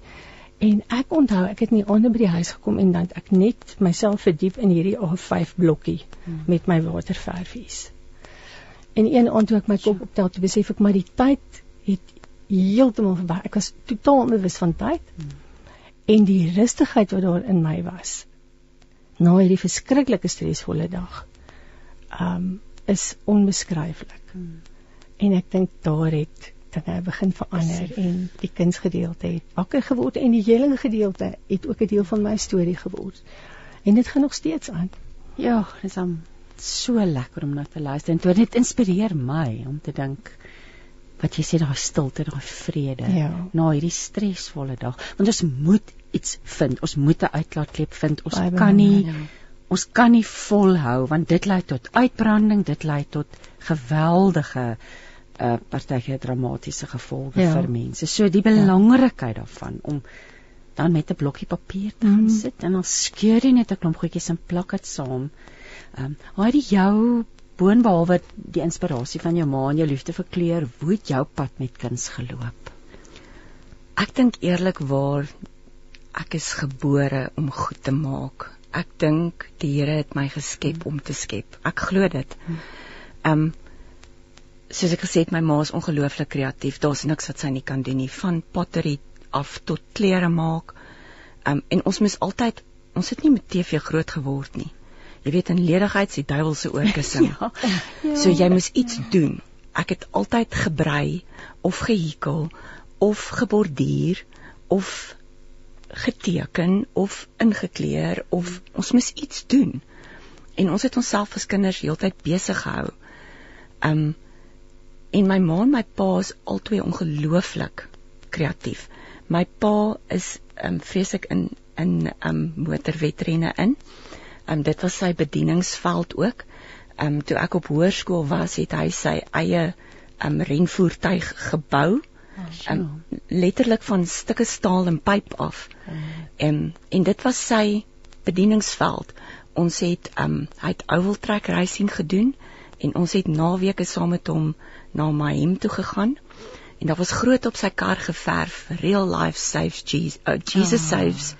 En ek onthou ek het nie onder by die huis gekom en dan ek net myself verdiep in hierdie A5 blokkie hmm. met my waterverfies. En een aand toe ek my kop optel, toe besef ek maar die tyd het heeltemal verby. Ek was totaal onbewus van tyd. Hmm. En die rustigheid wat daar in my was na hierdie verskriklike stresvolle dag, um is onbeskryflik. Hmm. En ek dink daar het dinge begin verander Besef. en die kunsgedeelte het wakker geword en die hele gedeelte het ook 'n deel van my storie geword. En dit gaan nog steeds aan. Ja, dis aan so lekker om na te luister en dit inspireer my om te dink wat jy sê daai stilte, daai vrede ja. na hierdie stresvolle dag. Want ons moet iets vind. Ons moet 'n uitlaatklep vind. Ons Bye kan nie ja. ons kan nie volhou want dit lei tot uitbranding, dit lei tot geweldige uh partyke dramatiese gevolge ja. vir mense. So die ja. belangrikheid ja. daarvan om dan met 'n blokkie papier te gaan mm. sit en dan skeur jy net 'n klomp goedjies en plak dit saam. Ehm, um, hoe het jou boonbehalwe die inspirasie van jou ma en jou liefde vir kleur, hoe het jou pad met kuns geloop? Ek dink eerlikwaar ek is gebore om goed te maak. Ek dink die Here het my geskep om te skep. Ek glo dit. Ehm um, soos ek gesê het, my ma is ongelooflik kreatief. Daar's niks wat sy nie kan doen nie, van pottery af tot klere maak. Ehm um, en ons moes altyd ons het nie met TV groot geword nie. Jy weet in ledigheid se duiwelse oorkussing. ja, ja. So jy moes iets doen. Ek het altyd gebrei of gehekel of geborduur of geteken of ingekleer of ons moes iets doen. En ons het onsself as kinders heeltyd besig gehou. Um en my ma en my pa is albei ongelooflik kreatief. My pa is um vreeslik in in um motorwedrenne in. Um dit was sy bedieningsveld ook. Um toe ek op hoërskool was, het hy sy eie um renvoertuig gebou. Um, letterlik van stukke staal en pyp af. Um, en dit was sy bedieningsveld. Ons het um hy het oval trek racing gedoen en ons het naweke saam met hom na Mahem toe gegaan en daar was groot op sy kar geverf real life saves Jesus uh, Jesus oh. saves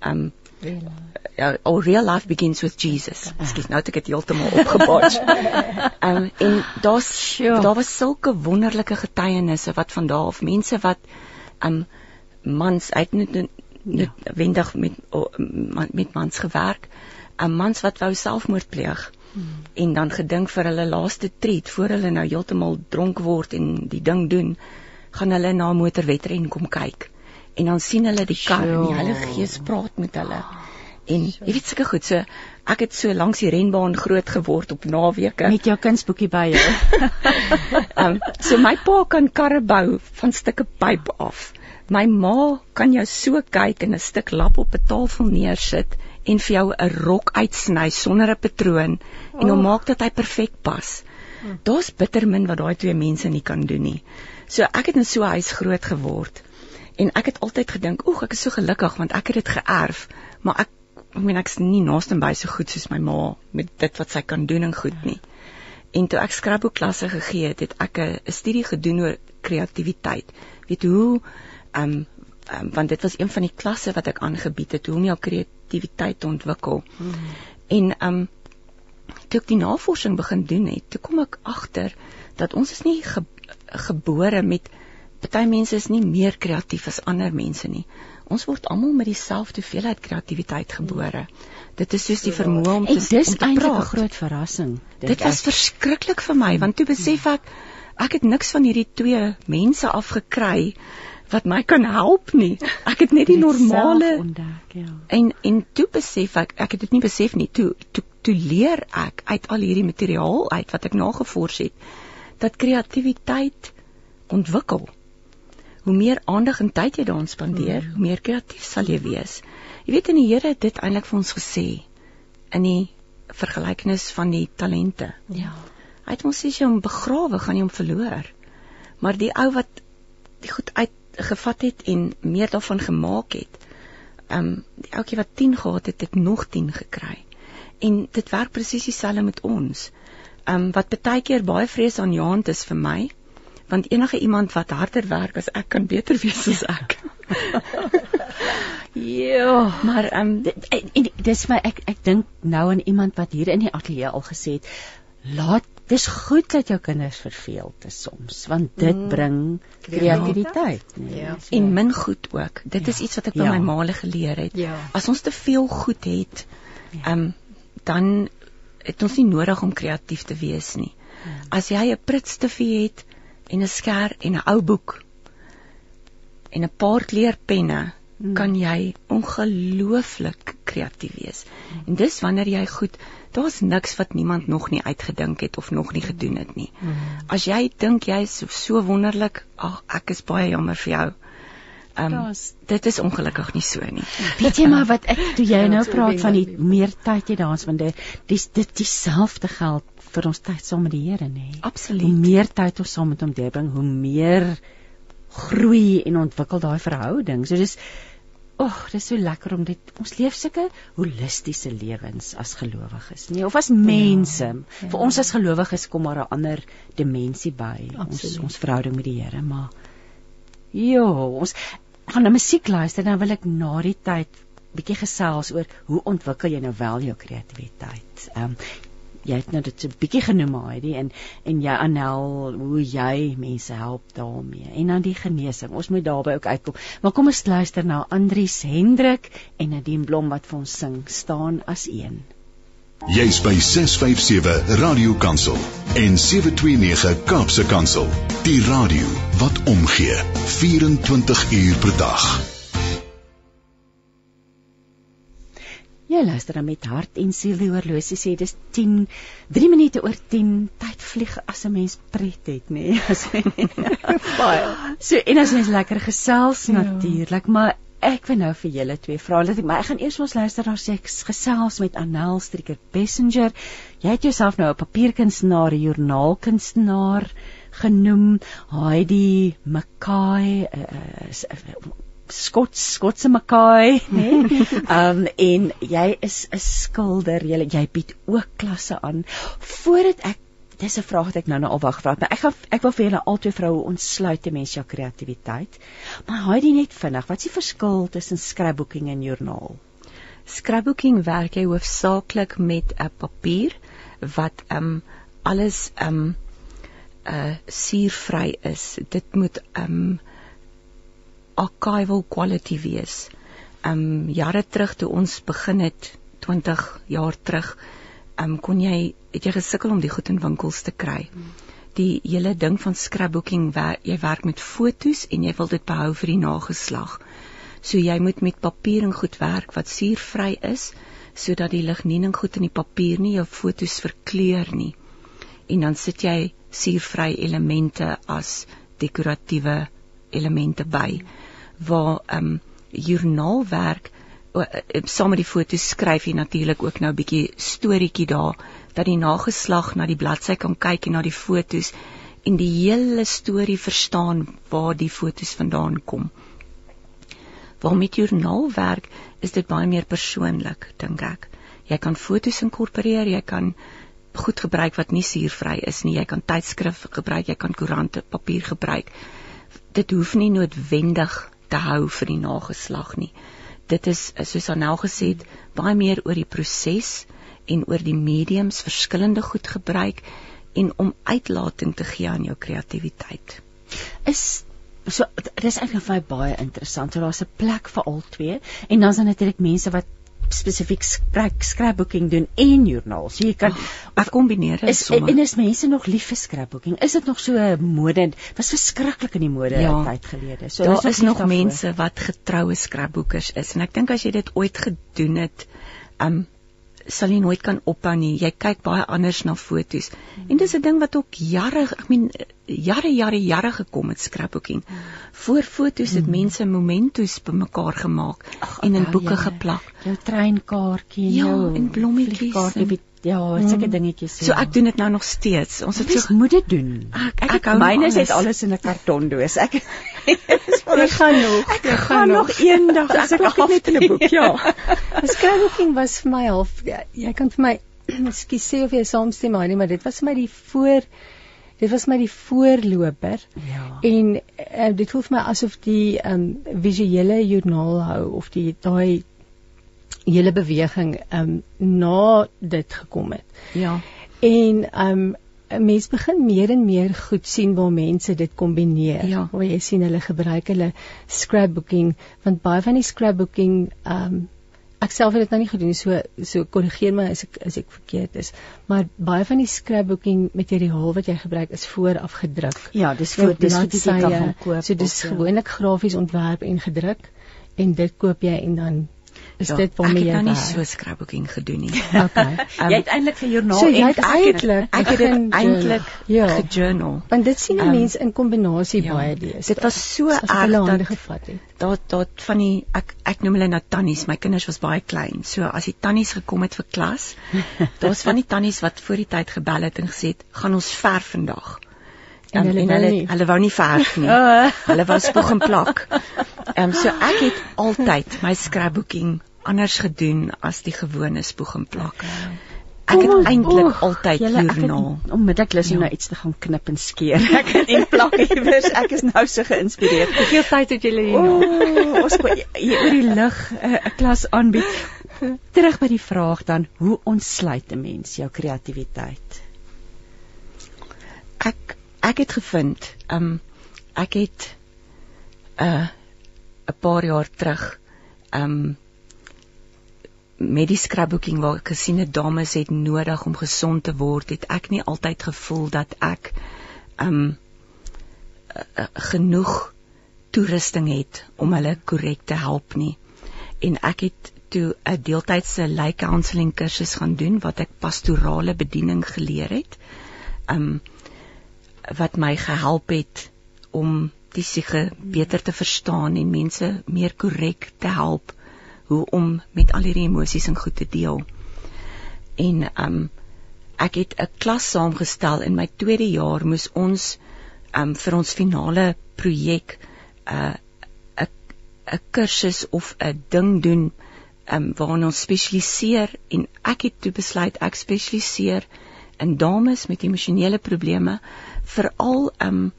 um ja uh, oh real life begins with Jesus. Ekskuus, nou het ek dit heeltemal opgebotch. um en daar's sure. daar was sulke wonderlike getuienisse wat van daar af mense wat um mans uit net net ja. wendig met oh, met mans gewerk, 'n um, mans wat wou selfmoord pleeg. Hmm. En dan gedink vir hulle laaste treat voor hulle nou heeltemal dronk word en die ding doen, gaan hulle na 'n motorwedren kom kyk en dan sien hulle die kar en die Heilige Gees praat met hulle. En jy weet seker goed, so ek het so langs die renbaan groot geword op naweke met jou kunsboekie by jou. um, so my pa kan karre bou van stukke pyp af. My ma kan jou so kyk en 'n stuk lap op 'n tafel neersit en vir jou 'n rok uitsny sonder 'n patroon en hom oh. maak dat hy perfek pas. Daar's bitter min wat daai twee mense nie kan doen nie. So ek het in so 'n huis groot geword en ek het altyd gedink, "Oeg, ek is so gelukkig want ek het dit geërf." Maar ek ek meen ek's nie naaste by so goed soos my ma met dit wat sy kan doen en goed nie. En toe ek skrapboekklasse gegee het, het ek 'n studie gedoen oor kreatiwiteit. Weet hoe ehm um, um, want dit was een van die klasse wat ek aangebied het hoe om jou kreatiwiteit te ontwikkel. Hmm. En ehm um, toe ek die navorsing begin doen het, toe kom ek agter dat ons is nie ge gebore met party mense is nie meer kreatief as ander mense nie. Ons word almal met dieselfde hoeveelheid kreatiwiteit gebore. Dit is soos die vermoë om te dis eintlik 'n groot verrassing. Dit was verskriklik vir my want toe besef ek ek het niks van hierdie twee mense afgekry wat my kan help nie. Ek het net die normale ontdek, ja. En en toe besef ek, ek het dit nie besef nie. Toe toe toe leer ek uit al hierdie materiaal uit wat ek nagevors het dat kreatiwiteit ontwikkel hoe meer aandag en tyd jy daaraan spandeer, mm. hoe meer kreatief sal jy wees. Jy weet in die Here het dit eintlik vir ons gesê in die vergelykenis van die talente. Ja. Hy het ons sê jy hom begrawe, gaan jy hom verloor. Maar die ou wat die goed uitgevat het en meer daarvan gemaak het, ehm um, die ouetjie wat 10 gehad het, het nog 10 gekry. En dit werk presies dieselfde met ons. Ehm um, wat baie keer baie vreesaanjaend is vir my, want enige iemand wat harder werk as ek kan beter wees as ek. ja, maar ehm um, dis my ek ek dink nou aan iemand wat hier in die ateljee al gesê het, laat dis goed dat jou kinders verveeld is soms, want dit mm, bring kreatiwiteit, nee. Ja, en min goed ook. Dit ja, is iets wat ek by ja. my maale geleer het. Ja. As ons te veel goed het, ja. ja. um, dan het ons nie nodig om kreatief te wees nie. Ja. As jy 'n pritstufie het, en 'n sker en 'n ou boek en 'n paar kleurpenne hmm. kan jy ongelooflik kreatief wees. Hmm. En dis wanneer jy goed, daar's niks wat niemand nog nie uitgedink het of nog nie gedoen het nie. Hmm. As jy dink jy is so, so wonderlik, ag ek is baie jammer vir jou. Ehm um, dit is ongelukkig nie so nie. Weet jy maar wat ek toe jy nou praat van die meer tyd jy dans want dit dis dit dieselfde geld vir ons tyd saam met die Here nê. Absoluut. Hoe meer tyd ons saam met hom deurbring, hoe meer groei en ontwikkel daai verhouding. So dis Ag, dis so lekker om dit ons leef sulke holistiese lewens as gelowiges, nee, of as mense. Ja, ja. Vir ons as gelowiges kom maar 'n ander dimensie by Absoluut. ons ons verhouding met die Here, maar ja, ons gaan nou musiek luister dan wil ek na die tyd bietjie gesels oor hoe ontwikkel jy nou wel jou kreatiwiteit. Ehm um, jy het nou dit so bietjie genoem Heidi en en jy Anel hoe jy mense help daarmee en dan die genesing. Ons moet daarby ook uitkom. Maar kom ons luister nou Andries Hendrik en Nadine Blom wat vir ons sing staan as een. Jy's by 657 Radio Kansel en 729 Kaapse Kansel. Die radio wat omgee 24 uur per dag. Jy luister dan met hart en siel die horlosie sê dis 10 3 minute oor 10 tyd vlieg as 'n mens pret het nê nee? baie so en as mens lekker gesels ja. natuurlik maar ek wil nou vir julle twee vra laat ek maar ek gaan eers ons luister daar sê ek gesels met Anel Stricker Passenger jy het jouself nou 'n papierkunstenaar joernaalkunstenaar genoem Heidi Makai uh, uh, Skots Skotse Makai, né? Nee? um en jy is 'n skilder. Jy jy bied ook klasse aan. Voordat ek dis 'n vraag wat ek nou nou al wag het, maar ek gaan ek wil vir julle albei vroue ontsluit te mens jou kreatiwiteit. Maar haai dit net vinnig. Wat is die verskil tussen scrapbooking en joernaal? Scrapbooking werk jy hoofsaaklik met 'n papier wat um alles um uh suurvry is. Dit moet um archival quality wees. Um jare terug toe ons begin het 20 jaar terug, um kon jy het jy gesukkel om die goed in winkels te kry. Die hele ding van scrapbooking waar jy werk met fotos en jy wil dit behou vir die nageslag. So jy moet met papier en goed werk wat suurvry is sodat die ligniening goed in die papier nie jou fotos verkleur nie. En dan sit jy suurvry elemente as dekoratiewe elemente by. Hmm waar ehm um, joernaalwerk saam met die foto's skryf jy natuurlik ook nou 'n bietjie storieetjie daar dat die nageslag na die bladsy kan kyk en na die foto's en die hele storie verstaan waar die foto's vandaan kom. Waar met joernaalwerk is dit baie meer persoonlik dink ek. Jy kan foto's inkorporeer, jy kan goed gebruik wat nie suurvry is nie. Jy kan tydskrif gebruik, jy kan koerante, papier gebruik. Dit hoef nie noodwendig te hou vir die nageslag nie. Dit is soos Anel gesê het, baie meer oor die proses en oor die mediums verskillende goed gebruik en om uitlating te gee aan jou kreatiwiteit. Is so dis eintlik vir my baie interessant. So daar's 'n plek vir al twee en dan is daar natuurlik mense wat spesifiek scrapbooking doen en joernaal. So jy kan oh, kombineer dit sommer. En is mense nog lief vir scrapbooking? Is dit nog so mode? Was verskriklik in die mode ja, tyd gelede. So daar is nog mense wat getroue scrapbookers is en ek dink as jy dit ooit gedoen het, um sal jy nooit kan ophou nie. Jy kyk baie anders na fotos. Mm. En dis 'n ding wat ook jare, ek meen jare jare jare gekom het scrapbooking. Mm. Voor fotos het mm. mense mementos bymekaar gemaak Ach, en in boeke ja, geplak. Jou treinkaartjie ja, jou en blommetjies en Ja, sulke mm. dingetjies. So ek doen dit nou nog steeds. Ons het so moet dit doen. Ek ek, ek hou myne het alles in 'n kartondoos. Ek ek gaan nog. Ek gaan nog eendag as ek nog net in 'n boek, ja. Skryfing was vir my half ja, jy kan vir my ekskuus sê of jy saamstem maar nie, maar dit was vir my die voor dit was my die voorloper. Ja. En uh, dit voel vir my asof die ehm um, visuele joernaal hou of die daai hele beweging ehm um, na dit gekom het. Ja. En ehm um, 'n mens begin meer en meer goed sien waar mense dit kombineer. Ja. Waar jy sien hulle gebruik hulle scrapbooking want baie van die scrapbooking ehm um, ek self het dit nou nie gedoen so so korrigeer my as ek as ek verkeerd is. Maar baie van die scrapbooking materiaal wat jy gebruik is vooraf gedruk. Ja, dis voor dis wat jy kan koop. So dis gewoonlik grafies ontwerp en gedruk en dit koop jy en dan is ja, dit waarmee jy nou nie so scrapbooking gedoen nie. Okay. um, jy het eintlik vir joernaal so, en eintlik ek het eintlik ja. gejournal. Want dit sien 'n um, mens in kombinasie ja, baie lees. Dit was so erg dat gevat het. Daar daar van die ek ek noem hulle nou tannies. My kinders was baie klein. So as die tannies gekom het vir klas, daar's van die tannies wat voor die tyd gebel het en gesê het, "Gaan ons ver vandag." En hulle en hulle nie. hulle wou nie verf nie. Hulle was spoeg en plak. Ehm um, so ek het altyd my scrapbooking anders gedoen as die gewone spoeg en plak. Ek het eintlik oeg, altyd het joernaal. Onmiddellik lus om Ja. nou iets te gaan knip en skeer. Ek en plak iewers. Ek is nou so geïnspireerd. Hoeveel tyd het julle O, hierna? ons moet hier oor die lig eh, 'n klas aanbied. Terug by die vraag dan, hoe ontsluit 'n mens jou kreatiwiteit? ek ek het gevind um ek het 'n uh, 'n paar jaar terug um met die scrapbooking waar ek gesien het dames het nodig om gesond te word het ek nie altyd gevoel dat ek um genoeg toerusting het om hulle korrek te help nie. En ek het toe 'n deeltydse lay counselling kursus gaan doen wat ek pastorale bediening geleer het um wat my gehelp het om die siege beter te verstaan en mense meer korrek te help hoe om met al hierdie emosies en goed te deel. En um ek het 'n klas saamgestel in my tweede jaar moes ons um vir ons finale projek 'n uh, 'n 'n kursus of 'n ding doen um waarin ons spesialiseer en ek het toe besluit ek spesialiseer in dames met emosionele probleme veral um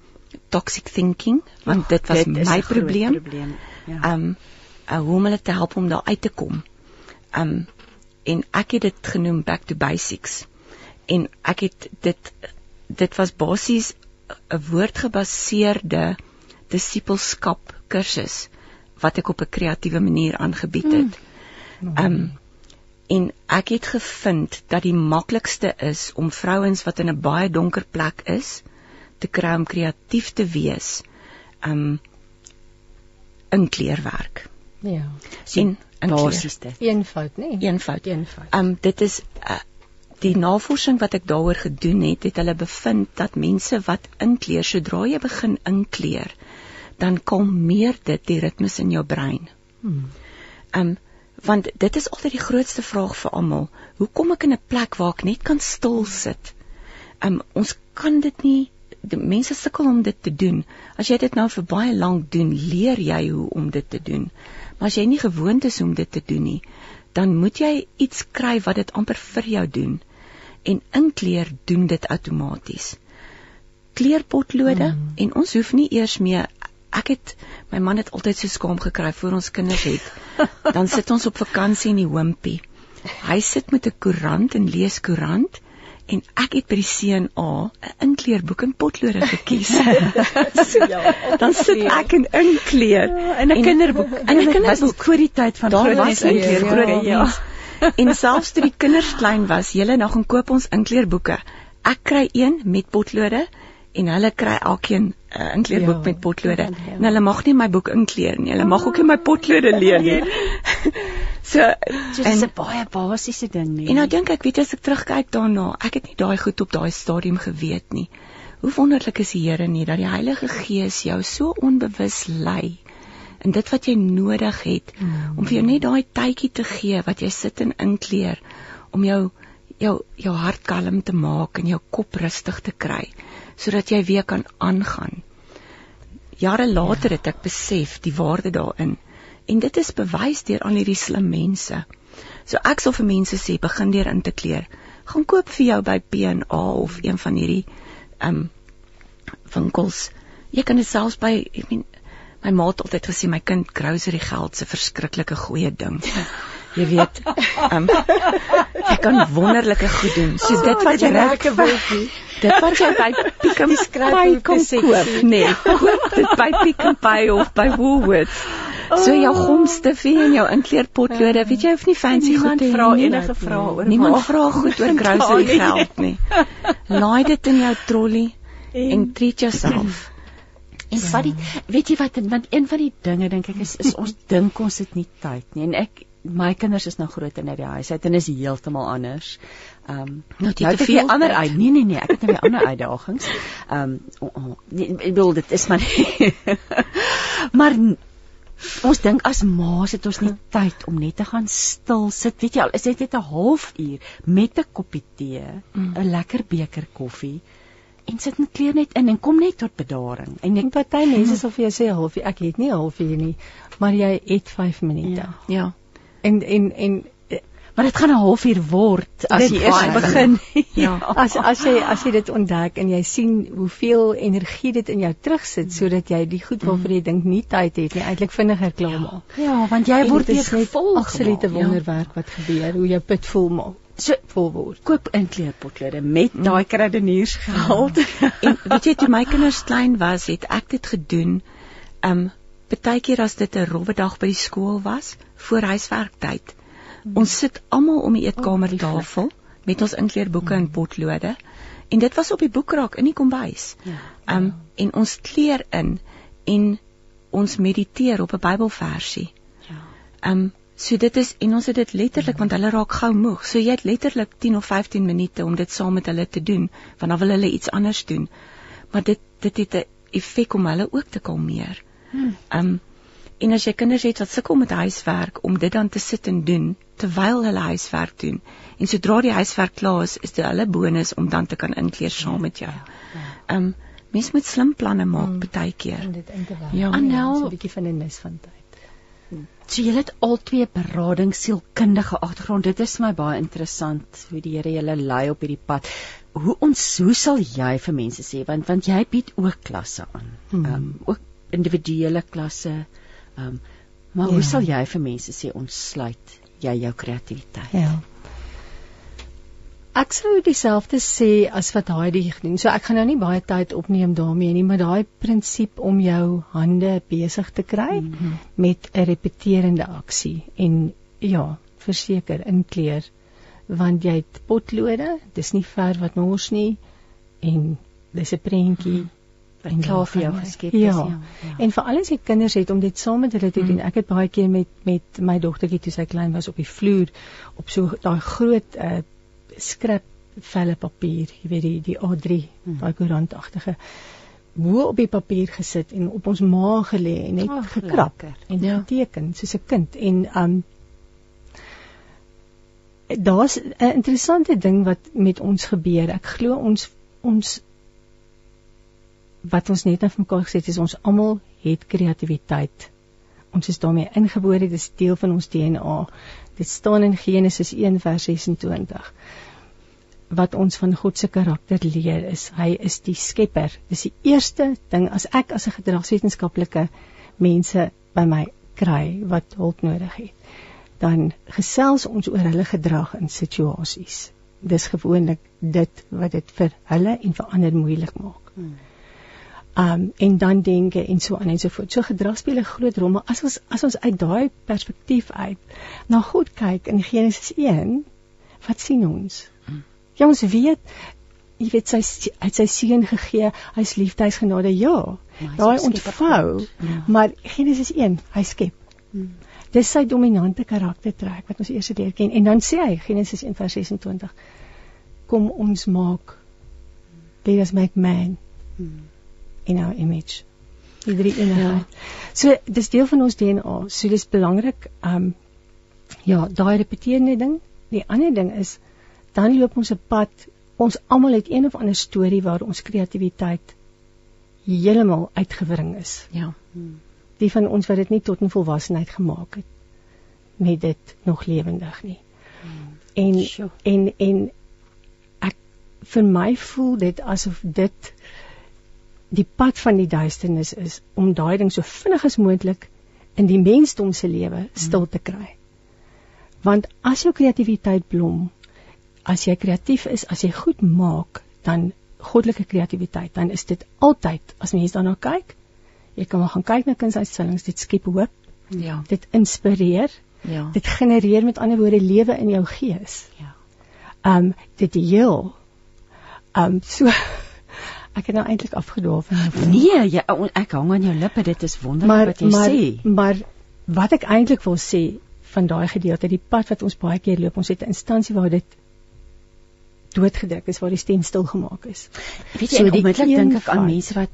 toxic thinking want dit was Dit my probleem probleem. Ja. um uh, hoe om hulle te help om daar uit te kom. Um en ek het dit genoem back to basics. En ek het dit dit was basies 'n woordgebaseerde disippelskap kursus wat ek op 'n kreatiewe manier aangebied het. Um en ek het gevind dat die maklikste is om vrouens wat in 'n baie donker plek is te kry om kreatief te wees. Um in kleerwerk. Ja. En in basies dit. Eenvoud, nê? Nee? eenvoud. Eenvoud. Um dit is uh, die navorsing wat ek daaroor gedoen het, het hulle bevind dat mense wat inkleer sodra jy begin inkleer, dan kalmeer dit die ritmes in jou brein. Hmm. Um want dit is altyd die grootste vraag vir almal. Hoe kom ek in 'n plek waar ek net kan stil sit? Um ons kan dit nie die mense sukkel om dit te doen. As jy dit nou vir baie lank doen, leer jy hoe om dit te doen. Maar as jy nie gewoond is om dit te doen nie, dan moet jy iets kry wat dit amper vir jou doen. En inkleer doen dit outomaties. Kleerpotlode mm. en ons hoef nie eers meer ek het my man het altyd so skaam gekry voor ons kinders het. Dan sit ons op vakansie in die Wimpy. Hy sit met 'n koerant en lees koerant en ek het by die CNA 'n inkleerboek en potlode gekies. ja, dan sit ek in inkleer in 'n kinderboek. In 'n kinderboek voor die tyd van Daar was inkleer, inkleer, groot ja. mens. En selfs toe die kinders klein was, julle nou gaan koop ons inkleerboeke. Ek kry een met potlode en hulle kry elkeen 'n uh, inkleerboek Ja, met potlode. ja. En hulle mag nie my boek inkleer nie. Hulle mag ook nie my potlode leer nie. so dis 'n baie basiese ding nie. En nou dink ek, weet as ek terugkyk daarna, ek het nie daai goed op daai stadium geweet nie. Hoe wonderlik is die Here nie dat die Heilige Gees jou so onbewus lei in dit wat jy nodig het mm. om vir jou net daai tydjie te gee wat jy sit en inkleer om jou jou jou hart kalm te maak en jou kop rustig te kry sodat jy weer kan aangaan. Jare later het ek besef die waarde daarin en dit is bewys deur al hierdie slim mense. So ek sal vir mense sê begin deur in te kleer. Gaan koop vir jou by P&A of een van hierdie um winkels. Jy kan dit selfs by ek meen my ma het altyd gesê my kind grocery geld se verskriklike goeie ding. Jy weet, um jy kan wonderlike goed doen. So oh, dit wat jy lekker wolfie. dit wat jy by Pick n Pay kom koop, nee, koop dit by Pick n Pay of by Woolworths. So jou gomstifie en jou inkleerpotlode, weet jy, hoef nie fancy goed niemand te hê vra nie. enige vrae oor Niemand vra goed oor grocery geld nie. Laai dit in jou trolley en treat yourself. En wat die weet jy wat want een van die dinge dink ek is is ons dink ons het nie tyd nie en ek my kinders is nou groot en uit die huis uit en is heeltemal anders. Ehm um, Nou, die nou te het veel ander uit. Nee nee nee, ek het nou weer ander uitdagings. Ehm um, oh, oh, nee, ek bedoel dit is maar maar ons dink as ma's het ons nie tyd om net te gaan stil sit. Weet jy al, is dit net 'n halfuur met 'n koppie tee, 'n Mm. lekker beker koffie en sit net kleer net in en kom net tot bedaring. En ek party mense sal vir jou sê 'n halfuur, ek het nie 'n halfuur nie, maar jy het 5 minute. Ja. Ja. En en en maar dit gaan 'n halfuur word as Dit jy eers begin. Ja. as as jy as jy dit ontdek en jy sien hoeveel energie dit in jou terugsit sodat jy die goed waarvoor jy dink nie tyd het nie eintlik vinniger klaarmaak. Ja, want jy En word weer gevul. absolute gemaak. wonderwerk wat gebeur, hoe jou put vol maak, So vol word. koop in kleurpotlode met daai kradeniersgeld. En weet jy toe my kinders klein was, het ek dit gedoen. Um partykeer as dit 'n rowwe dag by die skool was, voor huiswerktyd. Ons sit almal om die eetkamertafel met ons inkleerboeke en potlode. En dit was op die boekrak in die kombuis. Ja. Um en ons kleer in en ons mediteer op 'n Bybelversie. Ja. Um so dit is en ons het dit letterlik want hulle raak gou moeg. So jy het letterlik 10 of 15 minute om dit saam met hulle te doen, want dan wil hulle iets anders doen. Maar dit dit het 'n effek om hulle ook te kalmeer. Hmm. Um en as jy kinders het wat sukkel met huiswerk om dit dan te sit en doen terwyl hulle huiswerk doen. En sodra die huiswerk klaar is, is dit hulle bonus om dan te kan inkleer saam met jou. Um mens moet slim planne maak Mm. baie keer. Om dit in te werk. Ja. Annel- so 'n bietjie van 'n nis van tyd. So julle het al twee berading sielkundige agtergrond. Dit is vir my baie interessant hoe die Here julle lei op hierdie pad. Hoe ons hoe sal jy vir mense sê want want jy bied ook klasse aan. Hmm. Ehm um, ook individuele klasse. Ehm um, maar Ja. hoe sal jy vir mense sê ons sluit jy jou kreatiwiteit? Ja. Ek sou dieselfde sê as wat Heidi gedoen. So ek gaan nou nie baie tyd opneem daarmee nie, maar daai prinsip om jou hande besig te kry mm -hmm. met 'n repeterende aksie en ja, verseker inkleer want jy het potlode, dis nie ver wat mors nie en dis 'n prentjie mm -hmm. Wat klaar vir jou geskep is. ja. ja. En vir alles jy kinders het om dit saam met hulle te Mm. doen. Ek het baie keer met met my dogtertjie toe sy klein was op die vloer op so daai groot uh skrap velle papier, jy weet die die A3, Mm. daai koerantagtige bo op die papier gesit en op ons maag gelê en net Ag, gekrap lekker. en Ja. geteken soos 'n kind en um daar's 'n interessante ding wat met ons gebeur. Ek glo ons ons wat ons net nou vir mekaar gesê het is ons almal het kreatiwiteit. Ons is daarmee ingebore, dit is deel van ons DNA. Dit staan in Genesis 1 vers 26. Wat ons van God se karakter leer is hy is die skepper. Dis die eerste ding as ek as 'n gedragswetenskaplike mense by my kry wat hulp nodig het, dan gesels ons oor hulle gedrag in situasies. Dis gewoonlik dit wat dit vir hulle en vir ander moeilik maak. Hmm. Um en dan denke en so aan en so voort. So gedrag speel 'n groot rol, maar as ons as ons uit daai perspektief uit na God kyk in Genesis 1, wat sien ons? Ja, ons weet jy weet sy uit sy seun gegee, hy's liefde, hy's genade, ja. Daai ontvou. Ja. maar Genesis 1, hy skep. Hmm. Dis sy dominante karaktertrek wat ons eers leer ken en dan sê hy Genesis 1 vers 26 kom ons maak let us make man Hmm. In our image die drie eenheid. Ja. So dis deel van ons DNA. So dis belangrik um ja, daai repeterende ding. Die ander ding is dan loop ons 'n pad. Ons almal het een of ander storie waar ons kreatiwiteit heeltemal uitgewring is. Ja. Die van ons wat dit nie tot 'n volwassenheid gemaak het met dit nog lewendig nie. En Sjoe. en en ek vir my voel dit asof dit die pad van die duisternis is om daai ding so vinnig as moontlik in die mensdom se lewe stil te kry. Want as jou kreatiwiteit blom, as jy kreatief is, as jy goed maak, dan goddelike kreatiwiteit, dan is dit altyd as mense daarna kyk, jy kan maar gaan kyk na kunsuitstallings, dit skep hoop, Ja. dit inspireer, Ja. dit genereer met ander woorde lewe in jou gees. Ja. Um dit heel. Um so ek het nou eintlik afgedwaal van jou. Nee, jy, ek hang aan jou lippe. Dit is wonderlik maar wat jy maar sê. maar wat ek eintlik wil sê van daai gedeelte, die pad wat ons baie keer loop, ons het 'n instansie waar dit doodgedruk is, waar die stem stil gemaak is. Weet So jy, die onmiddellik dink ek aan mense wat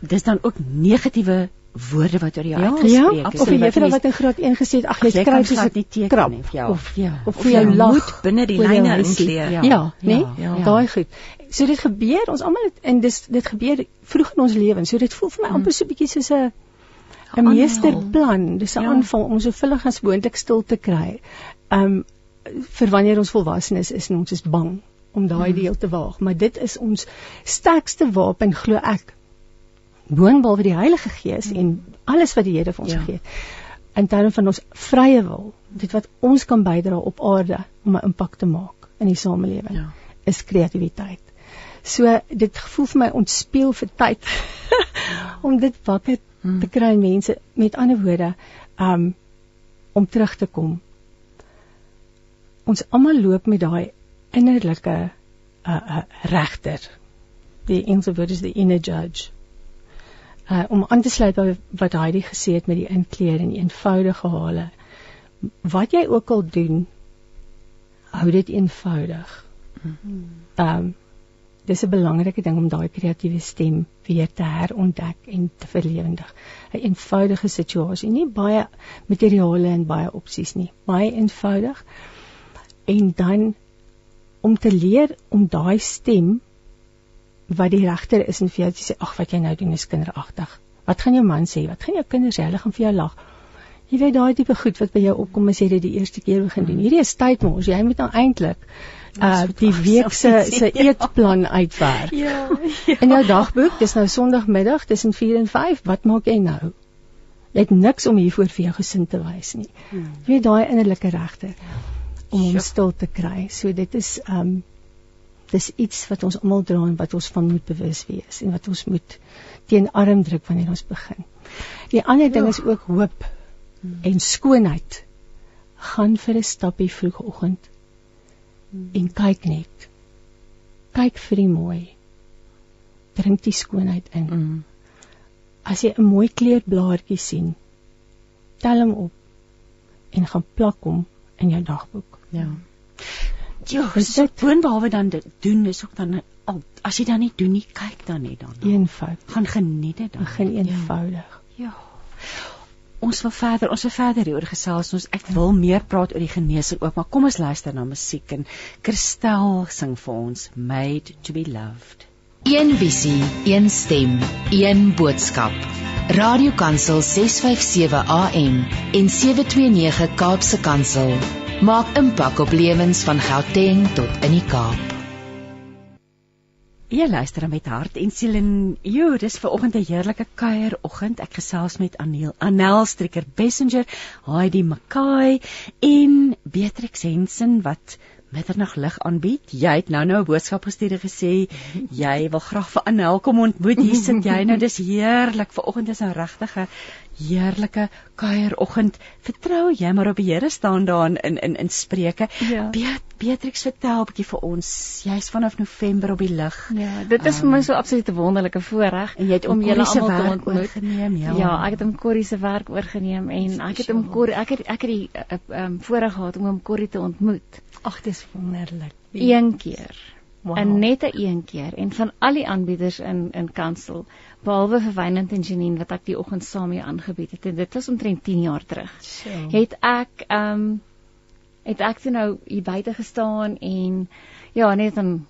dis dan ook negatiewe woorde wat oor jou Ja, uitgespreek ja, is. of en wat juffrou mense- wat in graad 1 gesê het, ag jy jy skryf kan soos glad 'n nie teken krap, nie, ja, of ja. of Of vir jou jy lag binne die jou lyne huisie. inkleer. Ja, Ja, nee? ja, Ja, ja. Daai goed. So dit gebeur ons almal en dis dit gebeur vroeg in ons lewens. So dit voel vir my Mm. amper so bietjie soos 'n 'n meesterplan. Dis 'n Ja. aanval om so vinnig as moontlik stil te kry. Um vir wanneer ons volwassenes is en ons is bang om daai deel te waag, maar dit is ons sterkste wapen glo ek. Boonbehalwe die Heilige Gees en alles wat die Here vir ons Ja. het. In terme van ons vrye wil, dit wat ons kan bydra op aarde om 'n impak te maak in die samelewing Ja. is kreatiwiteit. So dit gevoel vir my ons speel vir tyd om dit wakker Hmm. te kry mense met ander woorde um om terug te kom. Ons almal loop met daai innerlike uh, uh regter. Die Engelse woord is the inner judge. Uh om aan te sluit by wat Heidi gesê het met die inkleer en die eenvoudige hale. Wat jy ook al doen, hou dit eenvoudig. Um dis 'n belangrike ding om daai kreatiewe stem weer te herontdek en te verlewendig. 'n Eenvoudige situasie, nie baie materiale en baie opsies nie, baie eenvoudig. En dan om te leer om daai stem wat die regter is en vir jou sê ag wat jy nou doen is kinderagtig. Wat gaan jou man sê? Wat gaan jou kinders sê? Hulle gaan vir jou lag. Jy weet daai tipe goed wat by jou opkom as jy dit die eerste keer begin doen. Hierdie is tyd mos. Jy moet nou eintlik uh die week se se eetplan uitwerk. Ja. In jou dagboek, dis nou Sondagmiddag tussen 4 en 5, wat maak jy nou? Jy het niks om hiervoor vir jou gesin te wys nie. Jy weet daai innerlike regter om hom stil te kry. So dit is um dis iets wat ons almal dra en wat ons van moet bewus wees en wat ons moet teen arm druk wanneer ons begin. Die ander ding is ook hoop en skoonheid. Gaan vir 'n stappie vroegoggend en kyk net. Kyk vir die mooi. Drink die skoonheid in. Mm. As jy 'n mooi kleurblaartjie sien, tel hom op en gaan plak hom in jou dagboek. Ja. Ja, Is so boonbehalwe dan dit doen is ook dan al as jy dan nie doen nie, kyk dan net dan. Eenvoud. Gaan geniet dit dan. Begin eenvoudig. Ja. Ons wil verder, ons wil verder hieroor gesels. Ons ek wil meer praat oor die genesing ook, maar kom ons luister na musiek en Christel sing vir ons Made to be Loved. Een visie, een stem, een boodskap. Radiokansel 657 AM en 729 Kaapse Kansel maak impak op lewens van Gauteng tot in die Kaap. Jy luister met hart en siel en jo, dis ver oggend 'n heerlike kuieroggend. Ek gesels met Anel, Anel Stricker Messenger, Heidi Mackay en Beatrix Hensen wat middernag lig aanbied. Jy het nou nou 'n boodskap gestuur gesê jy wil graag vir Anel kom ontmoet. Hier sit jy nou, dis heerlik. Vanoggend is 'n regtige heerlike kuieroggend. Vertrou jy maar op die Here staan daar in in in, Spreuke. Ja. Beat, Beatrix vertel 'n bietjie vir ons. Jy's vanaf November op die lig. Ja, dit is vir my so absoluut 'n wonderlike voorreg En jy het om julle almal te ontmoet. oorgeneem, ja. Ja, ek het hom Corrie se werk oorgeneem en ek het hom. Corrie ek het ek het die uh, um, voorreg gehad om hom Corrie te ontmoet. Ag, dis wonderlik. Een keer. Wow. En net 'n een keer en van al die aanbieders in in Kansel behalwe vir Wynand en Janine wat ek die oggend saam mee aangebied het en dit was omtrent 10 jaar terug. So. Het ek ehm um, het ek toe nou hier buite gestaan en ja, net dan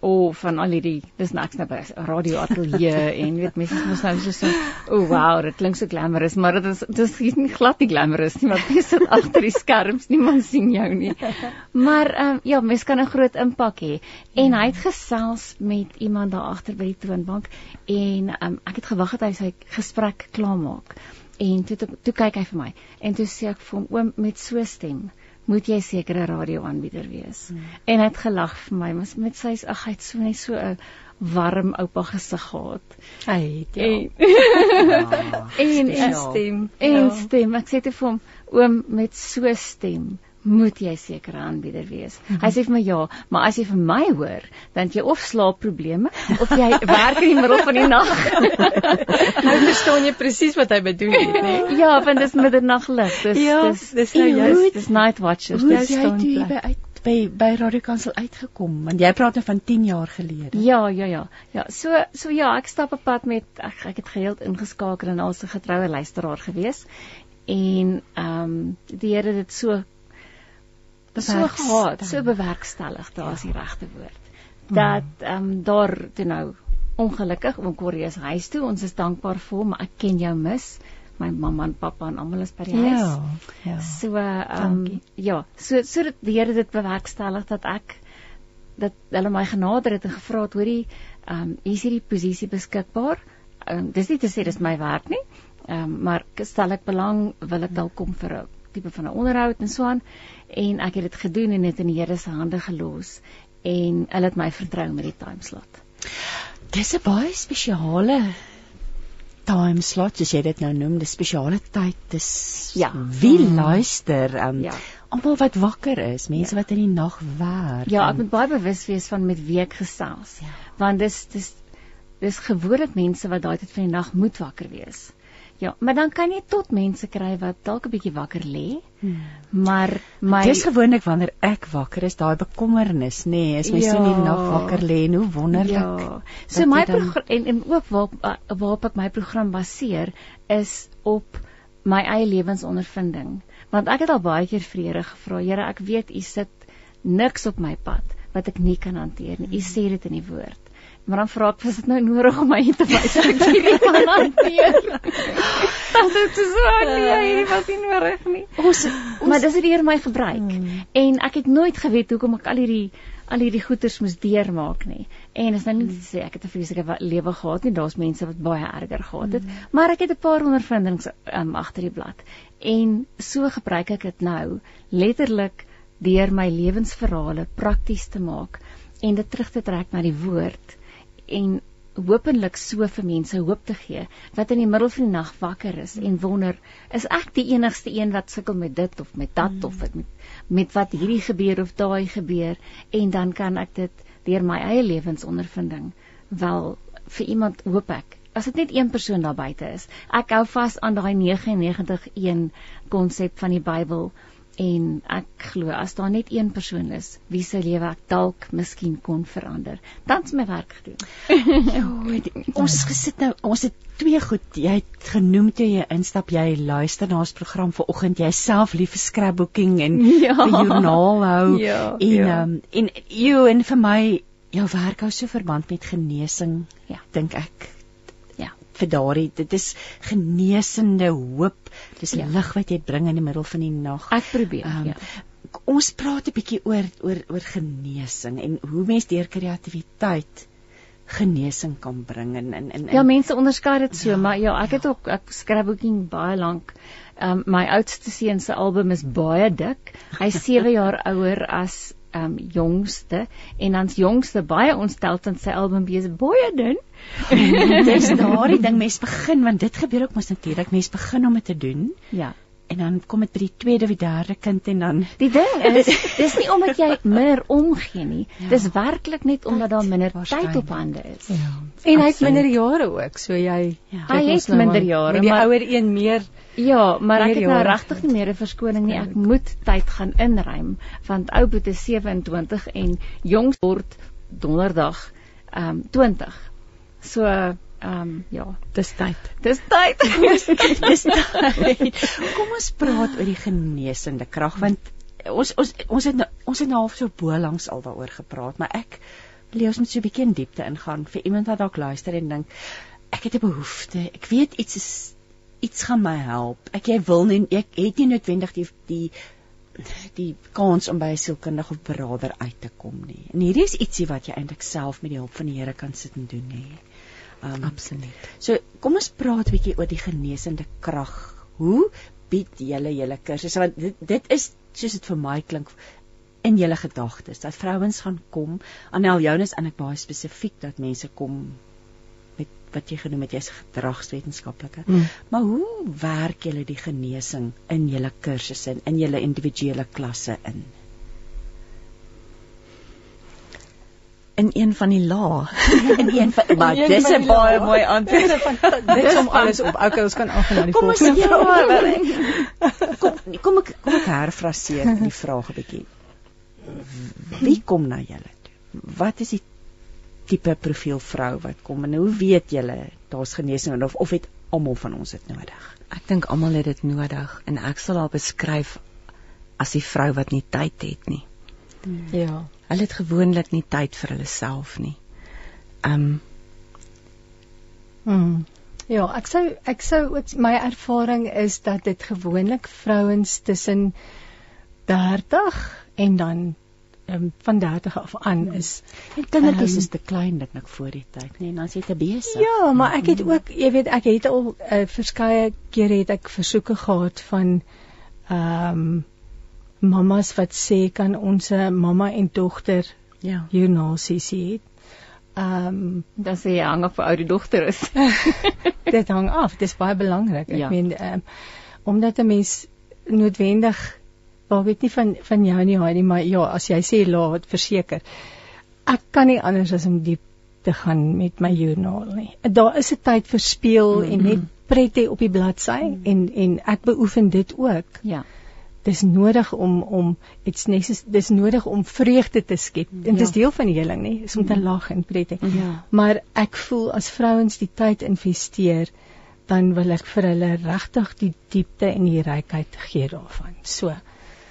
o oh, van al hierdie dis niks nou by radio ateljee en weet mense is mos nou so so o oh, wow, dit klink so glamorous, maar dit is dit is nie glad nie glamorous nie, want jy sit agter die skerms, niemand sien jou nie. Maar um, ja, mens kan 'n groot impak hê. En hy het gesels met iemand daar agter by die toonbank en um, ek het gewag dat hy sy gesprek klaarmaak. En toe toe, kyk hy vir my en toe sê ek vir hom oom met so stem moet jy seker 'n radioaanbieder wees. Hmm. En hy het gelag vir my, maar met sy ag hy het so net so 'n warm oupa gesig gehad. Hy het ja. En en spesiaal. en stem. En stem. Ek sê te vir hom, oom met so stem moet jy seker aanbieder wees. Mm -hmm. Hy sê vir my ja, maar as jy vir my hoor, dan het jy of slaapprobleme of jy werk in die middel van die nag. nou verstaan jy presies wat hy bedoel het, né? ja, want dis middernaglig. Dis Ja, dis dis nou juist. dis night watchers. Dis jy staan toe hier plek. by uit by by Radio Kansel uitgekom? Want jy praat nou van 10 jaar gelede. Ja, ja, ja. Ja, so so ja, ek stap op pad met ek ek het gereeld ingeskakel en alse getroue luisteraar gewees. En ehm um, die Here het dit so so Bewerkstellig. gehad, so bewerkstellig, daar's die regte woord. dat ehm um, daar toe nou ongelukkig oom Corrie is huis toe. Ons is dankbaar vir hom, maar ek ken jou mis. My mamma en pappa en almal is by die huis. Ja. Ja. So ehm um, ja, so so dat die Here dit bewerkstellig dat ek dat hulle my genader het en gevra het, hoorie, ehm um, is hierdie posisie beskikbaar. Ehm um, dis nie te sê dis my werk nie. Ehm um, maar stel ek belang, wil ek dalk kom vir 'n tipe van 'n onderhoud en so aan en ek het dit gedoen en dit in die Here se hande gelos en hulle het my vertrou met die timeslot. Dis 'n baie spesiale time slot, soos jy dit nou noem, dis spesiale tyd. Dis Ja. Wie luister? Um, Ja. Almal wat wakker is, mense wat in die nag werk. Ja, ek moet baie bewus wees van met wie ek gesels. Ja. Want dis dis dis gewoonlik mense wat daai tyd van die nag moet wakker wees. Ja, maar dan kan jy tot mense kry wat dalk 'n bietjie wakker lê. Maar my Dis gewoonlik wanneer ek wakker is, daai bekommernis, nê, nee, as mens so in die Ja. nag wakker lê en hoe wonderlik. Ja. So my dan- program en en ook waarop uh, waarop ek my program baseer is op my eie lewensondervinding. Want ek het al baie keer vir Here gevra, Here, ek weet U sit niks op my pad wat ek nie kan hanteer nie. U sê dit in die woord. Maar dan vra ek, is dit nou nodig om my te wys dat ek hierdie kan hanteer? Dan sê ek so, nee, hierdie was nie nodig nie. Ons Maar dis het Here my gebruik. En ek het nooit geweet hoekom ek al hierdie al hierdie goeters moes deurmaak nie. En is nou nie te sê ek het 'n vreeslike lewe gehad nie. Daar's mense wat baie erger gehad het, maar ek het 'n paar ondervindings um, agter die blad. En so gebruik ek dit nou letterlik deur my lewensverhale prakties te maak en dit terug te trek na die woord en hopelik so vir mense hoop te gee wat in die middel van die nag wakker is en wonder is ek die enigste een wat sukkel met dit of met dat mm. of met met wat hierdie gebeur of daai gebeur en dan kan ek dit deur my eie lewensondervinding wel vir iemand hoop ek as dit net een persoon daar buite is ek hou vas aan daai 99 konsep van die Bybel en ek glo as daar net een persoon is wie se lewe ek dalk miskien kon verander dan is my werk gedoen Ja, die- ons gesit nou, ons het twee goed. Jy het genoem toe jy instap, jy luister na ons program vanoggend. Jy is self lief vir scrapbooking en Ja. vir joernaal hou Ja, en ja. um, en jou en vir my jou werk hou so verband met genesing. Ja. Dink ek. Ja. Vir daardie dit is genesende hoop. Dis Ja. lig wat jy bring in die middel van die nag. ek probeer Ehm, ja Ons praat 'n bietjie oor oor oor genesing en hoe mens deur kreatiwiteit genesing kan bring en in in Ja, mense onderskei dit so, ja, maar ja, ek het ook ek scrapbooking baie lank. Um my oudste seun se album is baie dik. Hy's 7 jaar ouer as um jongste en dan's jongste baie ontsteld want sy album is baie dun. dis daardie ding mens begin want dit gebeur ook mos natuurlik mens begin om dit te doen Ja. En dan kom dit by die tweede of die derde kind en dan Die ding is, dis nie omdat jy minder omgee nie. Ja. Dis werklik net omdat daar minder tyd op hande is. ja En hy het minder jare ook, so jy Ja. Hy het nou minder maar- jare, met die maar- ouer een meer Ja, maar ek het nou regtig nie meer 'n verskoning nie. Ek moet tyd gaan inruim want ou boet is 27 en jong word donderdag ehm um, 20. So ehm um, ja, dis tyd. dis tyd. dis tyd. kom ons praat oor die genesende krag want ons ons ons het nou, ons het nou half so bo langs al daaroor gepraat maar ek wil ons moet so 'n bietjie in diepte ingaan vir iemand wat dalk luister en dink ek het 'n behoefte ek weet iets is iets gaan my help ek jy wil nie ek het nie noodwendig die die die kans om by 'n sielkundige of beraader uit te kom nie en hierdie is ietsie wat jy eintlik self met die hulp van die Here kan sit en doen nê um, Absoluut. So kom ons praat 'n bietjie oor die genesende krag. Hoe bied julle julle kursusse want dit dit is soos dit vir my klink in julle gedagtes dat vrouens gaan kom. Anel Jonas en ek baie spesifiek dat mense kom met wat jy genoem het jy's gedragswetenskaplike. Mm. Maar hoe werk julle die genesing in julle kursusse en in julle individuele klasse in? In een van die lae. In een van maar Een dis van 'n baie mooi antwoord. Dit som alles op. Okay, ons kan af na die Kom volgende. ja, wel, kom kom ek kom ek herfraseer die vraag 'n bietjie. Wie kom na julle toe? Wat is die tipe profiel vrou wat kom en hoe weet julle daar's genesing of of het almal van ons dit nodig? Ek dink almal het dit nodig en ek sal haar beskryf as die vrou wat nie tyd het nie. Ja. Hulle het gewoonlik nie tyd vir hulle self nie. Um Hmm. Ja, ek sou ek sou ook my ervaring is dat dit gewoonlik vrouens tussen 30 en dan um, van 30 af aan is. En kindertjies Ehm, is te klein dit net voor die tyd, nee, dan is jy te besig. Ja, maar ek het ook, jy weet, ek het al uh, verskeie kere het ek versoeke gehad van ehm um, mammas wat sê kan ons 'n mamma en dogter ja. joernaal sessie het. Ehm um, Dan sê jy hang af vir ou die dogter is. dit hang af, dis baie belangrik. Ek Ja. meen ehm um, omdat 'n mens noodwendig wel weet nie van van jou nie Heidi, maar ja, as jy sê laat verseker. Ek kan nie anders as om diep te gaan met my joernaal nie. Daar is 'n tyd vir speel mm -hmm. en net pret hê op die bladsy mm -hmm. en en ek beoefen dit ook. ja. Dis nodig om om iets nes dis nodig om vreugde te skep. En dis Ja. deel van die heling, nie? Is om te lag en pret hê. Ja. Maar ek voel as vrouens die tyd investeer, dan wil ek vir hulle regtig die diepte en die rykheid gee daarvan. So,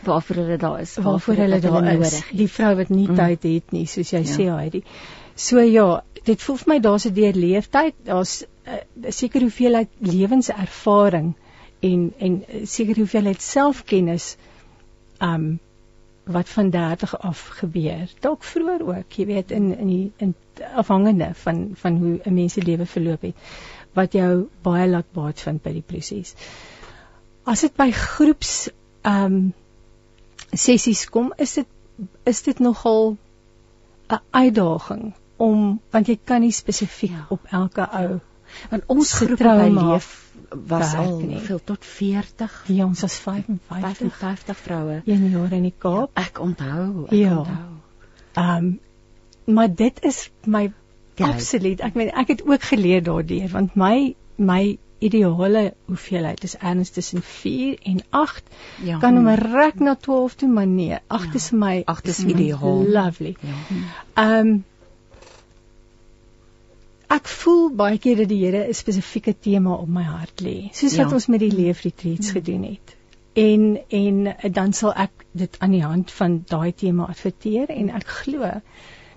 Waarvoor hulle daar is. waarvoor hulle wat daar is, nodig het. die vrou wat nie Mm. tyd het nie, soos jy Ja. sê Heidi. So ja, dit voel vir my daar's 'n deurleeftyd, daar's 'n uh, seker hoeveelheid lewenservaring en en seker hoeveelheid selfkennis um wat van 30 af gebeur. Dalk vroeër ook, jy weet in in die in afhangende van van hoe 'n mens se lewe verloop het wat jou baie laat baat vind by die proses. As dit by groeps um sessies kom, is dit is dit nogal 'n uitdaging om want jy kan nie spesifiek Ja. op elke ou Want ons by trauma leef was werk al nie. veel tot 40, ja, ons was 55 55 vroue. een jaar in die Kaap. Ek onthou, ek Ja. onthou. Um maar dit is my Ja. absoluut. Ek meen ek het ook geleer daardeur want my my ideale hoeveelheid is erns tussen 4 en 8. Ja. Kan hom rek na 12 toe, maar nee, 8 Ja. is my Agt is my ideaal. Lovely. Ja. Um ek voel baie keer dat die Here 'n spesifieke tema op my hart lê, soos Ja. wat ons met die leefretreats gedoen het. En en dan sal ek dit aan die hand van daai tema adverteer en ek glo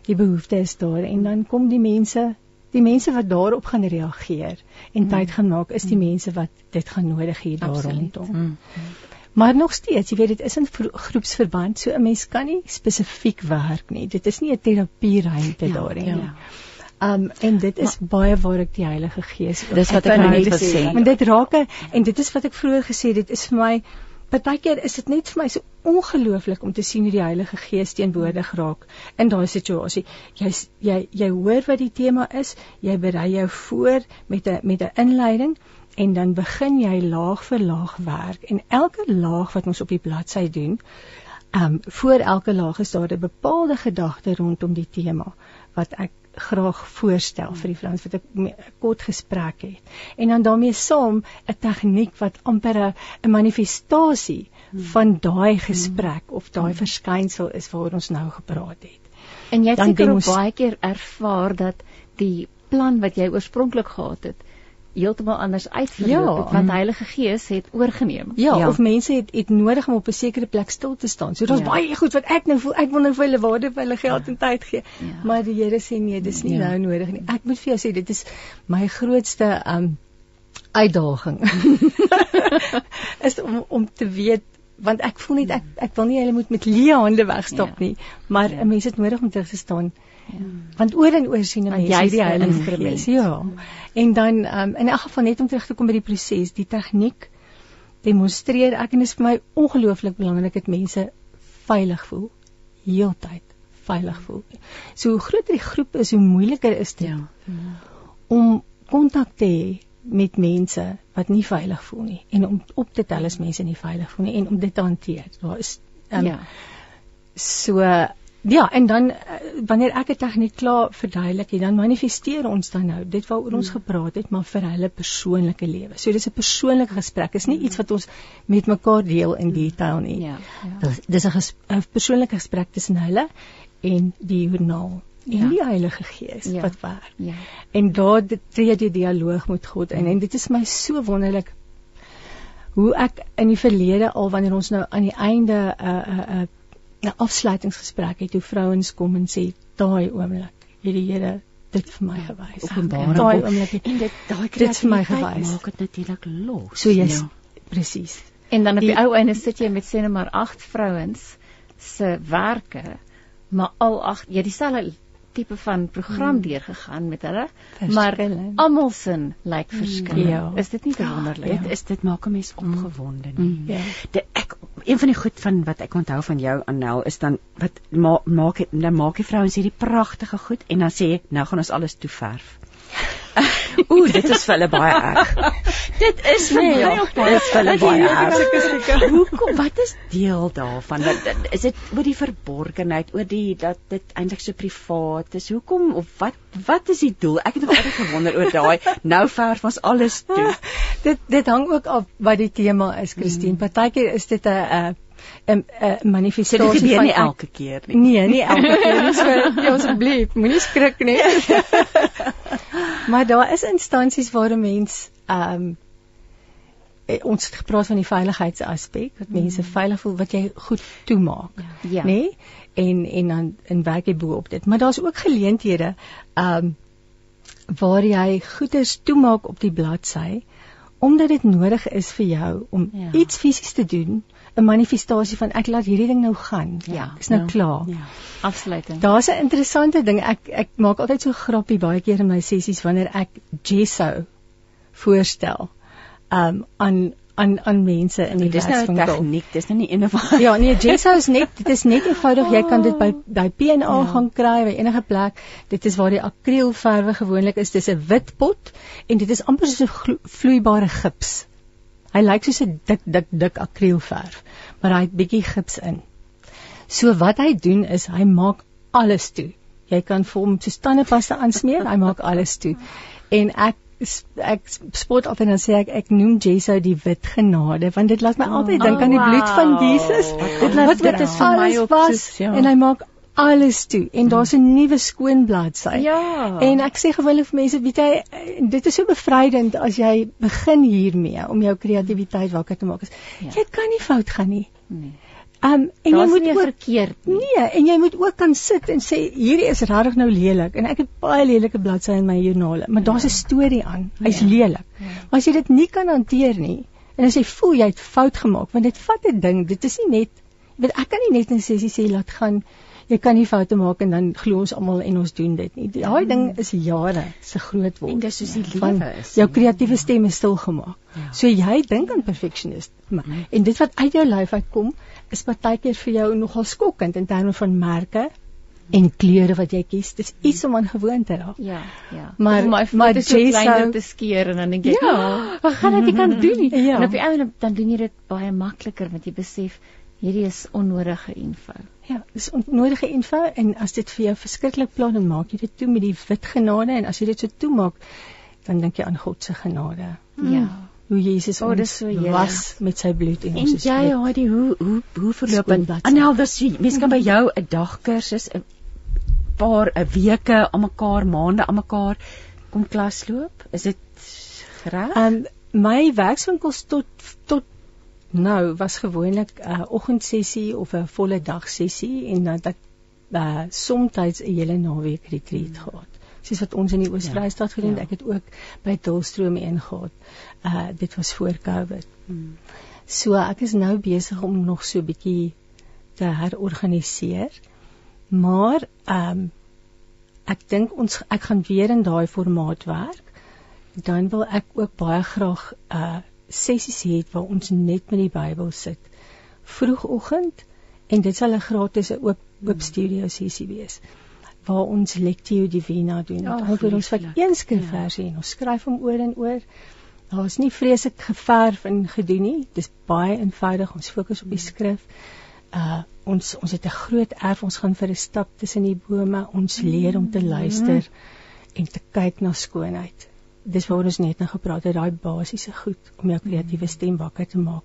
die behoefte is daar en dan kom die mense die mense wat daarop gaan reageer en tyd gaan maak is die mense wat dit gaan nodig hê daar Absoluut. rondom. Mm. Maar nog steeds, jy weet dit is in groepsverband, so 'n mens kan nie spesifiek werk nie. Dit is nie 'n terapieruimte Ja, daarin ja. Um en dit is maar, baie waar ek die Heilige Gees. Dis wat ek kan nou net wil sê. Want dit raak en dit is wat ek vroeër gesê het, dit is vir my partykeer is dit net vir my so ongelooflik om te sien hoe die Heilige Gees teenwoordig raak in daai situasie. Jy jy jy hoor wat die tema is, jy berei jou voor met 'n met 'n inleiding en dan begin jy laag vir laag werk en elke laag wat ons op die bladsy doen, ehm um, voor elke laag is daar 'n bepaalde gedagte rondom die tema wat ek graag voorstel vir die vrouens wat ek 'n kort gesprek het. En dan daarmee saam 'n tegniek wat amper 'n manifestasie van daai gesprek of daai verskynsel is waaroor ons nou gepraat het. En jy het seker ook demos- baie keer ervaar dat die plan wat jy oorspronklik gehad het heeltemal anders uitverloop Ja. het want die Heilige Gees het oorgeneem. Ja, Ja. ja, of mense het het nodig om op 'n sekere plek stil te staan. So daar's Ja. ja. baie goed wat ek nou voel. Ek wil nou vir hulle waarde vir hulle geld en tyd gee. Ja. Maar die Here sê nee, dis nie Ja. ja. nou nodig nie. Ek moet vir jou sê dit is my grootste um uitdaging. is om om te weet want ek voel net ek ek wil nie hulle moet met leë hande wegstap Ja. ja. nie, maar Ja. 'n mens het nodig om terug te staan. Ja. Want oor en oor sien 'n mens hierdie die heilige gees. Ja. En dan um, in elk geval net om terug te kom by die proses, die tegniek demonstreer ek en dit is vir my ongelooflik belangrik dat mense veilig voel heeltyd veilig voel. So hoe groter die groep is, hoe moeiliker is dit Ja. om kontak te hê met mense wat nie veilig voel nie en om op te tel as mense nie veilig voel nie en om dit te hanteer. Daar is um, ja. So ja, en dan uh, wanneer ek 'n tegniek klaar verduidelik, het, dan manifesteer ons dan nou dit waaroor ons gepraat het, maar vir hulle persoonlike lewe. So dis 'n persoonlike gesprek. Is nie iets wat ons met mekaar deel in detail nie. Ja. ja. Dis 'n ges- persoonlike gesprek tussen hulle en die joernaal en Ja. die Heilige Gees Ja. wat werk. Ja. En daar tree die dialoog met God in en dit is my so wonderlik hoe ek in die verlede al wanneer ons nou aan die einde 'n uh, 'n uh, 'n uh, 'n afsluitingsgesprek het hoe vrouens kom en sê daai oomblik het die Here dit vir my gewys. Openbaring Daai oomblik het En dit daai Dit vir my kreatiwiteit gewys. maak dit natuurlik los. so jy's Ja. presies. En dan op die, Die- ou einde sit jy met sê net maar 8 vrouens se werke, maar al 8 jy dieselfde tipe van program Hmm. deurgegaan met hulle, maar almal sin lyk verskillend. Ja. Is dit nie te wonderlik? Dit is dit maak 'n mens opgewonde nie. Mm. Ja. De, ek een van die goed van wat ek onthou van jou Annel is dan wat ma, maak het dan maak die vrouens hierdie pragtige goed en dan sê nou gaan ons alles toeverf. Ooh, dit is vir hulle baie erg. dit is Nee, ja. dit is vir hulle baie erg. Hoekom wat is deel daarvan? Dat, is dit oor die verborgenheid, oor die dat dit eintlik so privaat is? Hoekom of wat wat is die doel? Ek het nog altyd gewonder oor daai nou verf ons alles toe. dit dit hang ook af wat die tema is, Christine. Partykeer is dit 'n 'n 'n 'n So dit manifestasie gebeur nie elke keer nie. Nee, nie elke keer nie. So asseblief, moenie skrik nie. maar daar is instansies waar 'n mens ehm um, ons het gepraat van die veiligheidsaspek, dat mense veilig voel wat jy goed toemaak. Ja. Nê? Nee? En en dan in werk jy bo op dit. Maar daar's ook geleenthede ehm um, waar jy goeders toemaak op die bladsy omdat dit nodig is vir jou om Ja. ja. iets fisies te doen, 'n manifestasie van ek laat hierdie ding nou gaan. Ja. Dis nou Ja. klaar. Ja. Afsluiting. Daar's 'n interessante ding. Ek ek maak altyd so grappie baie keer in my sessies wanneer ek gesso voorstel. Um aan aan aan mense in die Dis nou 'n tegniek, dis nou nie innovasie. Ja, nee, gesso is net dit is net eenvoudig jy kan dit by by P&A ja. gaan kry by enige plek. Dit is waar die akrielverwe gewoonlik is. Dis 'n wit pot en dit is amper soos 'n vloeibare gips. Hy lyk soos 'n dik dik dik akrielverf, maar hy het bietjie gips in. So wat hy doen is hy maak alles toe. Jy kan vir hom so tandepasta aansmeer, hy maak alles toe. En ek ek spot altyd en dan sê ek ek noem Jesu die wit genade want dit laat my altyd dink aan die bloed van Jesus. Dit laat dit is vir my was soos, ja. en hy maak alles toe en daar's 'n nuwe skoon bladsy. Ja. En ek sê gewoonlik vir mense, weet jy, dit is so bevrydend as jy begin hiermee om jou kreatiwiteit wakker te maak. Ja. Jy kan nie fout gaan nie. Nee. Um en jy Daar's moet nie ook verkeerd nie. Nee, en jy moet ook kan sit en sê hierdie is regtig nou lelik en ek het baie lelike bladsye in my joernale, maar daar's 'n storie aan. Hy's Ja. lelik. Maar as jy dit nie kan hanteer nie en as jy voel jy het fout gemaak, want dit vat 'n ding, dit is nie net jy weet ek kan nie net in sessie sê laat gaan jy kan nie foute maak en dan glo ons almal en ons doen dit nie. Daai ding is jare se groot word. En dis soos die lewe is. Jou kreatiewe stem is stilgemaak. Ja. So jy dink aan perfectionisme en dit wat uit jou lyf uitkom is partykeer vir jou nogal skokkend in terme van merke en kleure wat jy kies. Dis iets om aan gewoon te raak. Ja, ja. Maar- my maar foto so Jay kleiner sou- te skeer en dan dink jy, Ja. "Oh, wat gaan nie kan doen nie?" Ja. En op die einde dan doen jy dit baie makliker want jy besef hierdie is onnodige info. Ja, dis onnodige info en as dit vir jou verskriklik pla dan maak jy dit toe met die wit genade en as jy dit so toemaak dan dink jy aan God se genade. Ja. Hoe Jesus O, ons so was met sy bloed en, En ons is jy wit. Heidi, hoe hoe hoe verloop dit? Annel, dis mense kan by jou 'n dagkursus 'n paar 'n weke aan mekaar, maande aan mekaar kom klasloop. Is dit reg? Um my werkswinkels tot tot nou was gewoonlik 'n uh, oggendsessie of 'n volle dag sessie en dan het ek uh, soms 'n hele naweek retreat gehad. Soos wat ons in die Oos-Vrystaat gedoen het, ja. ek het ook by Dullstroom een gehad. Uh dit was voor Covid. Hmm. So ek is nou besig om nog so 'n bietjie te herorganiseer. Maar ehm um, ek dink ons ek gaan weer in daai formaat werk. Dan wil ek ook baie graag uh sessies hê waar ons net met die Bybel sit. Vroegoggend en dit sal 'n gratis 'n oop oop studio sessie wees waar ons Lectio Divina doen. Ag, Dan word ons lieflik. een skrifversie en ons skryf hom oor en oor. Daar is nie vreeslik geverf en gedoen nie. Dis baie eenvoudig. Ons fokus op die skrif. Uh ons ons het 'n groot erf. Ons gaan vir 'n stap tussen die bome. Ons leer om te luister en te kyk na skoonheid. Dis waaroor ons net nou gepraat het, daai basiese goed om jou kreatiewe stem wakker te maak.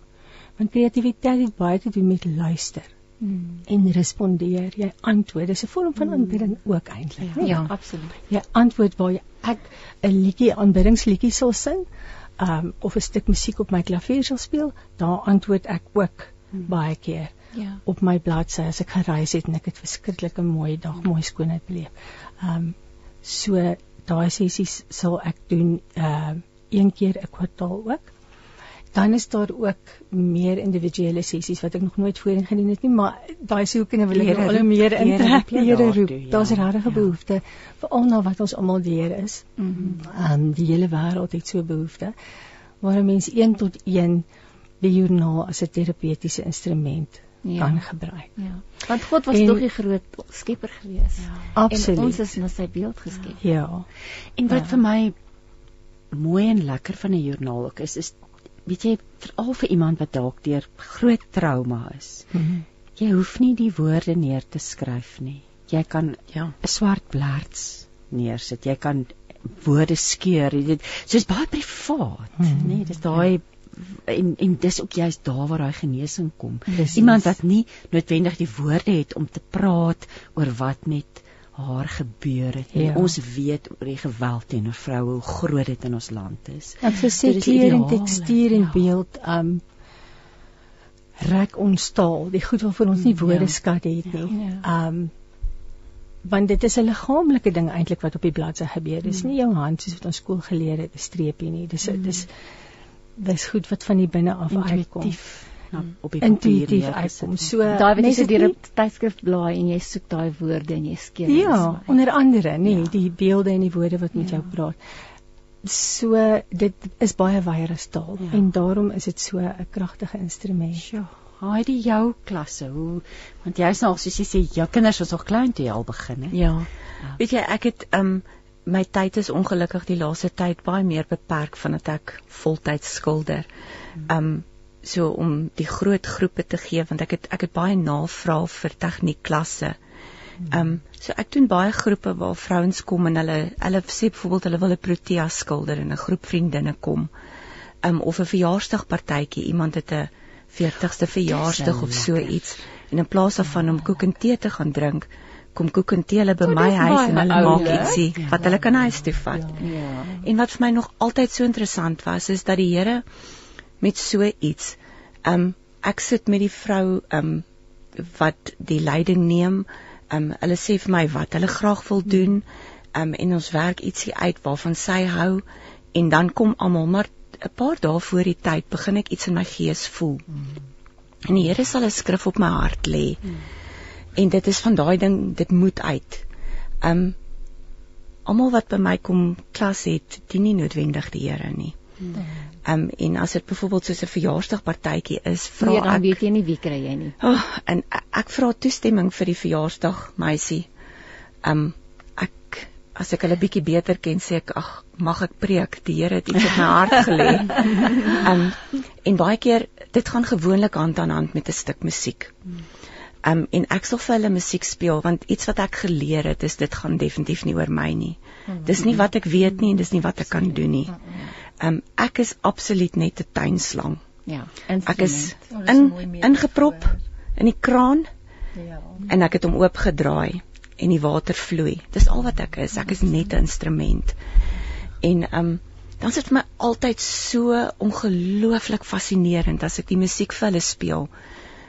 Want kreatiwiteit het baie te doen met luister en respondeer. Jy antwoord. Dis 'n vorm van aanbidding ook eintlik. nee? Ja, absoluut. jy antwoord waar jy ek 'n liedjie aanbiddingsliedjie sal sing, um of 'n stuk musiek op my klavier sal speel, daar antwoord ek ook baie keer. Ja. op my bladsy as ek gereis het en ek het verskriklik 'n mooi dag, mooi skoonheid beleef. Um, so daai sessies sal ek doen uh een keer 'n kwartaal ook. Dan is daar ook meer individuele sessies wat ek nog nooit voorheen gedoen het nie, maar daai sielkinders wil ek nou al meer intrek. Here roep. ja, Daar's regtig 'n ja. behoefte veral na wat ons almal deur is. Ehm um, die hele wêreld het so behoefte waar 'n mens 1 tot 1 die joernaal as 'n terapeutiese instrument Ja. kan gebruik. Ja. Want God was En- tog die groot skepper gewees. Ja. Absoluut. En ons is na sy beeld geskep. ja. En wat Ja. vir my mooi en lekker van 'n joernaal ook is is weet jy veral vir iemand wat dalk deur groot trauma is. Mhm. Jy hoef nie die woorde neer te skryf nie. Jy kan Ja. 'n swart blaarts neersit. Jy kan woorde skeur. Dit soos baie privaat, Mhm. hmm. nee, dis daai en en dis ook juist daar waar daai genesing kom. Presies. Iemand wat nie noodwendig die woorde het om te praat oor wat met haar gebeur het. Ja. Ons weet oor die geweld teenoor vroue hoe groot dit in ons land is. Ek Dit is kleur en tekstuur en ja. beeld um rek ons taal, die goed waarvoor ons nie Mm, woorde ja. skat het nie. Ja. Um want dit is 'n liggaamlike ding eintlik wat op die bladsy gebeur. Dis nie jou hand soos wat ons skool geleer het, 'n streepie nie. Dis dis dis goed wat van die binne af uitkom. Intuïtief nou, op die Intuïtief uitkom. So Daai wat jy so deur het 'n tydskrif blaai en jy soek daai woorde en jy dit. Ja, onder andere, nee, Ja. die beelde en die woorde wat met Ja. jou praat. So dit is baie wyer as taal Ja. en daarom is dit so 'n kragtige instrument. Sjoe, haai die jou klasse. Hoe want jy's nog soos jy sê jou kinders was nog klein toe jy al begin het. Ja. Weet jy, ek het um my tyd is ongelukkig die laaste tyd baie meer beperk vandat ek voltyds skilder. Um so om die groot groepe te gee want ek het ek het baie navraag vir tegniekklasse. Um so ek doen baie groepe waar vrouens kom en hulle hulle sê byvoorbeeld hulle wil 'n protea skilder en 'n groep vriendinne kom. Um of 'n verjaarsdagpartytjie, iemand het 'n 40ste verjaarsdag of so iets en in plaas daarvan om koek en tee te gaan drink, kom koek en tee hulle by O, my huis en hulle maak ietsie wat hulle kan huis toe vat. Ja. En wat vir my nog altyd so interessant was is dat die Here met so iets um ek sit met die vrou um wat die leiding neem um hulle sê vir my wat hulle graag wil doen um en ons werk ietsie uit waarvan sy hou en dan kom almal maar 'n paar dae voor die tyd begin ek iets in my gees voel. En die Here sal 'n skrif op my hart lê. En dit is van daai ding dit moet uit. Um almal wat by my kom klas het, dien nie noodwendig die Here nie. Um en as dit byvoorbeeld soos 'n verjaarsdagpartytjie is, vra Nee, dan ek weet jy nie wie kry jy nie. Oh, en ek, ek vra toestemming vir die verjaarsdag meisie. Um ek as ek hulle bietjie beter ken sê ek ag mag ek preek die Here het iets op my hart gelê. um en baie keer dit gaan gewoonlik hand aan hand met 'n stuk musiek. Um en ek sal vir hulle musiek speel want iets wat ek geleer het is dit gaan definitief nie oor my nie. Dis nie wat ek weet nie en dis nie wat ek kan doen nie. Um ek is absoluut net 'n tuinslang. Ja. Ek is in ingeprop in die kraan Ja. en ek het hom oopgedraai en die water vloei. Dis al wat ek is. Ek is net 'n instrument. En um dan is dit vir my altyd so ongelooflik fascinerend as ek die musiek vir hulle speel.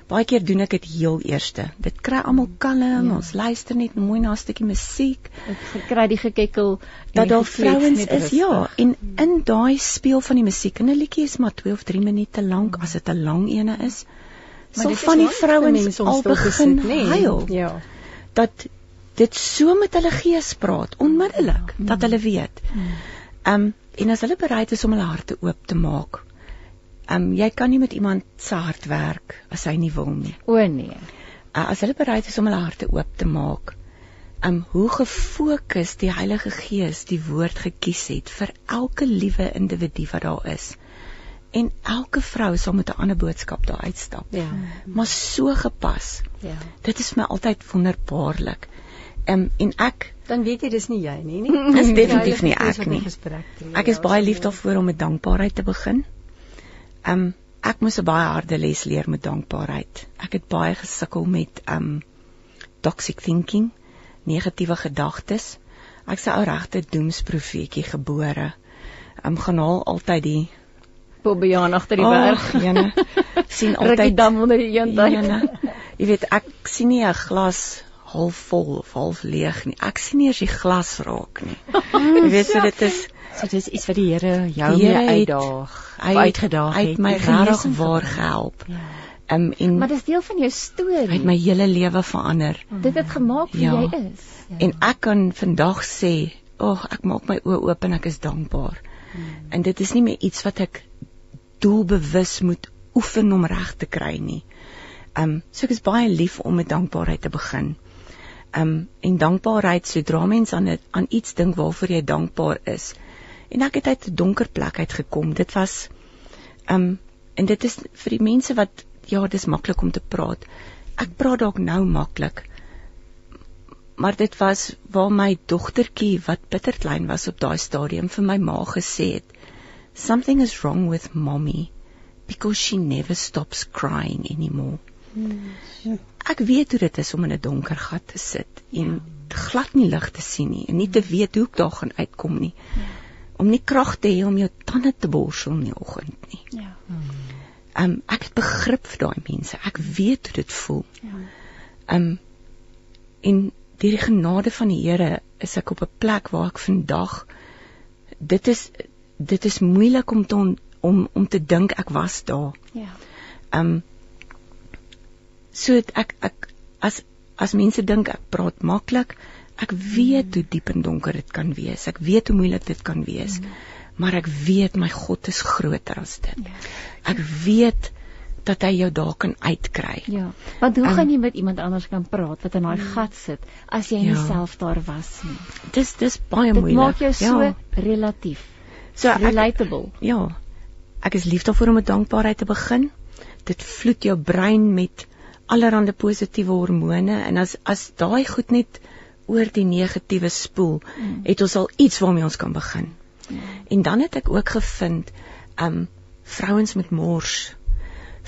Baie keer doen ek dit heel eerste. Dit kry almal kalm, ja. ons luister net mooi na 'n stukkie musiek Ek kry die gekekkel dat daar vrouens is rustig. ja en in daai speel van die musiek en 'n liedjie is maar 2 of 3 minute lank as dit 'n lang ene is sal van die vrouens al begin huil Ja. dat dit so met hulle gees praat onmiddellik dat hulle weet. Ehm um, en as hulle bereid is om hulle harte oop te maak. Ehm um, jy kan nie met iemand se hart werk as hy nie wil nie. O nee. Uh, as hulle bereid is om hulle harte oop te maak. Um hoe gefokus die Heilige Gees die woord gekies het vir elke liewe individu wat daar is. En elke vrou sal met 'n ander boodskap daar uitstap. Ja. Maar so gepas. Ja. Dit is my altyd wonderbaarlik. Um en ek Dan weet jy dis nie jy nie, nie. Dis definitief nie ek nie. ek is Ja, baie lief daarvoor om met dankbaarheid te begin. Um ek moes 'n baie harde les leer met dankbaarheid. Ek het baie gesukkel met um toxic thinking, negatiewe gedagtes. Ek se ou regte doemsprofeetjie gebore. Um gaan haal altyd die Bobbejaan agter die Ag, berg. jene sien altyd dam onder die een jene Jy weet, ek sien nie 'n glas half vol of half leeg nie. Ek sien nie as die glas raak nie. Jy weet so dit is So dis iets wat die Here jou Die mee het- uitdaag, hy uitgedaag het. het my regtig waar gehelp. Ja. Um en Maar dis deel van jou storie. hy het my hele lewe verander. Dit het gemaak wie Ja. jy is. Ja. En ek kan vandag sê, "Ag, ek maak my oë oop en ek is dankbaar." En dit is nie meer iets wat ek doelbewus moet oefen om reg te kry nie. Um so ek is baie lief om met dankbaarheid te begin. Um en dankbaarheid sodra mens aan dit aan iets dink waarvoor jy dankbaar is. En ek het uit 'n donker plek uit gekom. Dit was um en dit is vir die mense wat ja, dis maklik om te praat. Ek praat dalk nou maklik, maar dit was waar my dogtertjie wat bitterklein was op daai stadium vir my ma gesê het something is wrong with mommy because she never stops crying anymore ek weet hoe dit is om in 'n donker gat te sit en glad nie lig te sien nie en nie te weet hoe ek daar gaan uitkom nie om nie krag te hê om jou tande te borsel in die oggend nie Ja. um, ek het begrip vir daai mense ek weet hoe dit voel Ja. Um en deur die genade van die Here is ek op 'n plek waar ek vandag dit is dit is moeilik om te on, om om te dink ek was daar. Ja. Um so ek ek as as mense dink ek praat maklik, ek weet hoe diep en donker dit kan wees. Ek weet hoe moeilik dit kan wees. Maar ek weet my God is groter as dit. Ek weet dat hy jou daar kan uitkry. Ja. Want hoe Um, gaan jy met iemand anders kan praat wat in daai gat sit as jy nie Ja. self daar was nie? Dis dis baie Dit moeilik. maak jou so Ja. relatief. So ek relatable. ja. Ek is lief daarvoor om met dankbaarheid te begin. Dit vloed jou brein met allerlei positiewe hormone en as as daai goed net oor die negatiewe spoel, mm. het ons al iets waarmee ons kan begin. Mm. En dan het ek ook gevind um vrouens met mors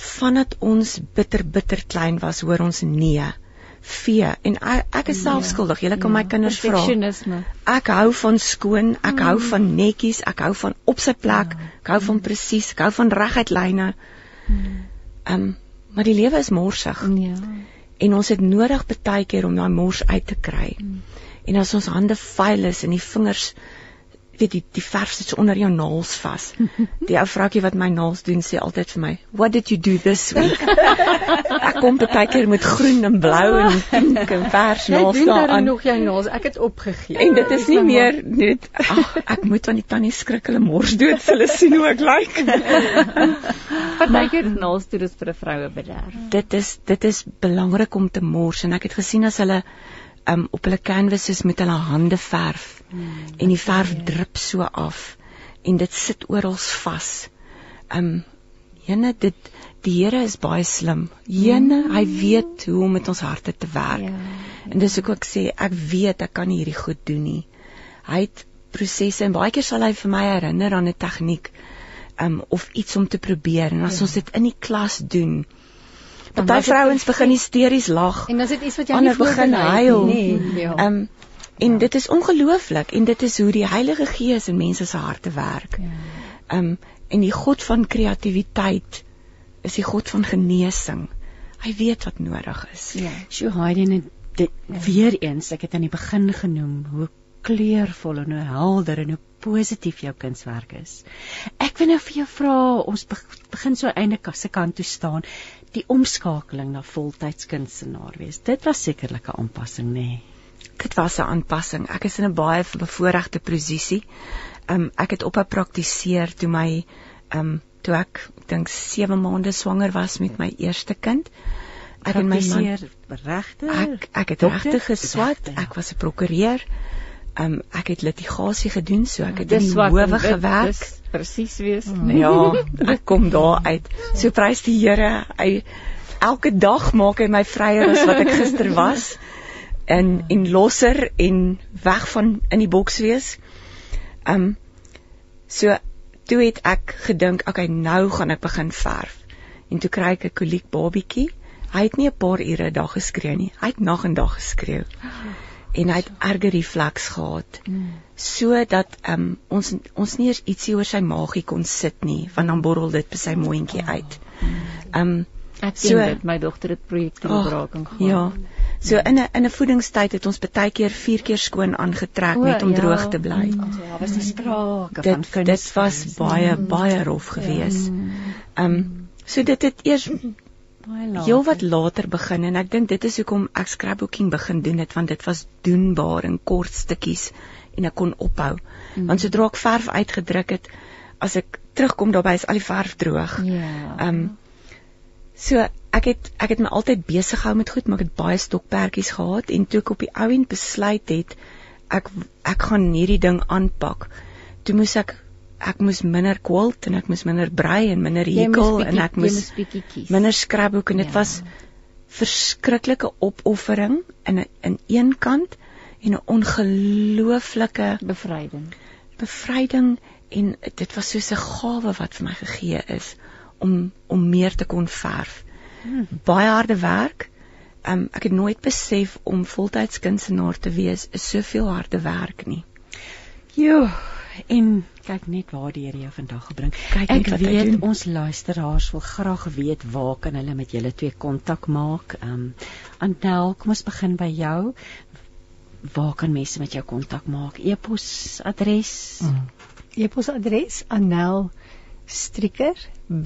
vandat ons bitter bitter klein was, hoor ons nee. Vee en ek, is self skuldig. Julle kan my kinders vra. Ek hou van skoon, ek hou van netjies, ek hou van op sy plek, ek hou van presies, ek hou van reguit lyne. Ehm, um, maar die lewe is morsig Ja. En ons het nodig baie keer om daai mors uit te kry. En as ons hande vuil is en die vingers weet die die verf sit so onder jou naels vas. Die ou vroutjie wat my naels doen sê altyd vir my, "What did you do this week?" ek kom baie keer met groen en blou en pink en vers Jy naels doen daar daaraan. nog jou naels. Ek het opgegee. En dit is nie meer net ag ek moet van die tannie skrik hulle mors dood vir hulle sien hoe ek lyk. Partykeer naals toe dis vir 'n vroue bederf. dit is dit is belangrik om te mors en ek het gesien as hulle um, op hulle canvases met hulle hande verf en die verf drup so af en dit sit oral vas. Um jene dit die Here is baie slim. Jene, hy weet hoe om met ons harte te werk. Ja. En dis hoekom ek sê ek weet ek kan hierdie goed doen nie. Hy het prosesse en baie keer sal hy vir my herinner aan 'n tegniek um of iets om te probeer en as ja. ons dit in die klas doen. Dan Party vrouens begin hysteries lag. En as dit iets wat jy nie begin huil. het nie, nee. Ja. En dit is ongelooflik en dit is hoe die Heilige Gees in mense se harte werk. Ja. Um en die God van kreatiwiteit is die God van genesing. Hy weet wat nodig is. Ja. Sjoe, Heidi en dit weer eens, ek het aan die begin genoem hoe kleurvol en hoe helder en hoe positief jou kunswerk is. Ek wil nou vir jou vra, ons beg- begin so einde se kant toe staan, die omskakeling na voltyds kunstenaar wees. Dit was sekerlik 'n aanpassing, nê? Nee. Dit was 'n aanpassing. Ek is in 'n baie bevoordeelde posisie. Um ek het ophou praktiseer toe my um toe ek dink 7 maande swanger was met my eerste kind. Ek en my man regter. ek ek het regtig geswat. Regter. Ek was 'n prokureur. Um ek het litigasie gedoen, so ek het in die howe gewerk. dis Presies wees. Ja, ek kom daar uit. So prys die Here. Hy elke dag maak hy my vryer as wat ek gister was. En en losser en weg van in die boks wees. Um so toe het ek gedink, okay, nou gaan ek begin verf. En toe kry ek 'n koliek babietjie. Hy het nie 'n paar ure 'n dag geskree nie. Hy het nag en dag geskreeu. En hy het erge refleks gehad sodat um, ons ons nie eers ietsie oor sy maagie kon sit nie want dan borrel dit by sy mondjie uit. Um Ek sien so, dit my dogter het projekte bebraking gehad. Ja. So in 'n in 'n voedingstyd het ons baie keer 4 keer skoon aangetrek o, net om ja. droog te bly. Mm. Ja, was die sprake van dit, dit was baie baie rof geweest. Ja. Ehm um, so dit het eers baie later. Heel wat later begin en ek dink dit is hoekom ek scrapbooking begin doen het want dit was doenbaar in kort stukkies en ek kon ophou. Mm. Want sodra ek verf uitgedruk het, as ek terugkom daarby is al die verf droog. Ja. Ehm um, so ek het ek het my altyd besig gehou met goed, maar ek het baie stokperdjies gehad en toe ek op die ou end besluit het ek ek gaan hierdie ding aanpak. Toe moes ek ek moes minder kwalt en ek moes minder brei en minder hekel en ek moes minder skrapboek en dit ja. was verskriklike opoffering in in een kant en 'n ongelooflike bevryding. Bevryding en dit was soos 'n gawe wat vir my gegee is om om meer te kon verf. Hmm. Baie harde werk. Um, ek het nooit besef om voltyds kunstenaar te wees is soveel harde werk nie. Jo, en kyk net waar die Here jou vandag gebring. Kyk ek weet ons luisteraars wil graag weet waar kan hulle met julle twee kontak maak. Ehm um, Antel, kom ons begin by jou. Waar kan mense met jou kontak maak? E-posadres? Mm. E-posadres Anel Stricker B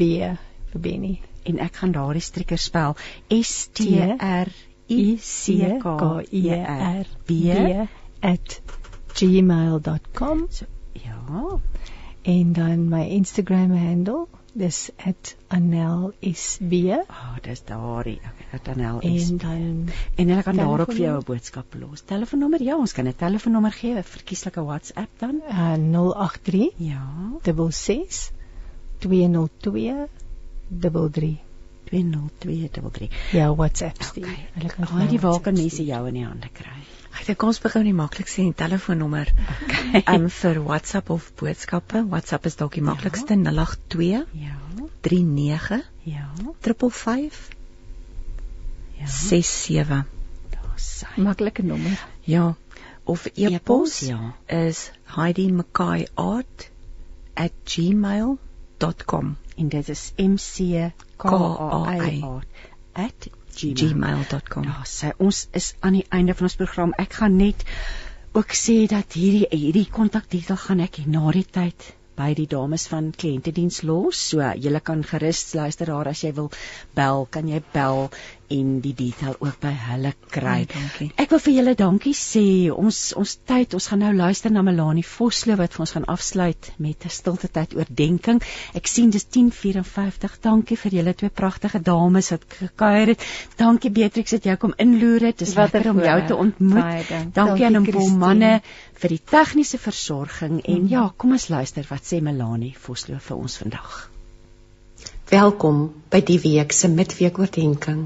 vir Benny. En ek gaan daardie strikker spel S T R I C K E R B @gmail.com. So Ja. En dan my Instagram handle, dis @anelsb. Ah, oh, dis daardie. Okay, @anelsb. En dan en hulle kan daar ook vir jou 'n boodskap los. Telefoonnommer? Ja, ons kan 'n telefoonnommer gee, 'n verkieslike WhatsApp dan. Uh, 083 Ja. 66 202 33 20233. Ja, WhatsApp stuur. Okay. Hulle kan daai die waar kan mense jou in die hande kry. Ek dink ons begin die maklikste en telefoonnommer. Okay. Um vir WhatsApp of boodskappe. WhatsApp is dalk die maklikste ja. 082 ja 39 ja 555 ja 67. Daar's sy maklike nommer. Ja. Of e-pos e ja. is heidi.mckay@gmail.com en dit is m c k a y @gmail.com. Ja, sê ons is aan die einde van ons program. Ek gaan net ook sê dat hierdie hierdie kontakdetail gaan ek na die tyd by die dames van kliëntediens los. So jy kan gerus luister daar as jy wil bel, kan jy bel en die detail ook by hulle kry. Oh, dankie. Ek wil vir julle dankie sê. Ons ons tyd, ons gaan nou luister na Melanie Vosloo wat vir ons gaan afsluit met 'n stilte tyd oordenking. Ek sien dis 10:54. Dankie vir julle twee pragtige dames wat gekuier het. Dankie Beatrix dat jy kom inloer het. Dis lekker om jou te ontmoet. Dankie, dankie aan die manne vir die tegniese versorging en mm. ja, kom ons luister wat sê Melanie Vosloo vir ons vandag. Welkom by die week se midweek oordenking.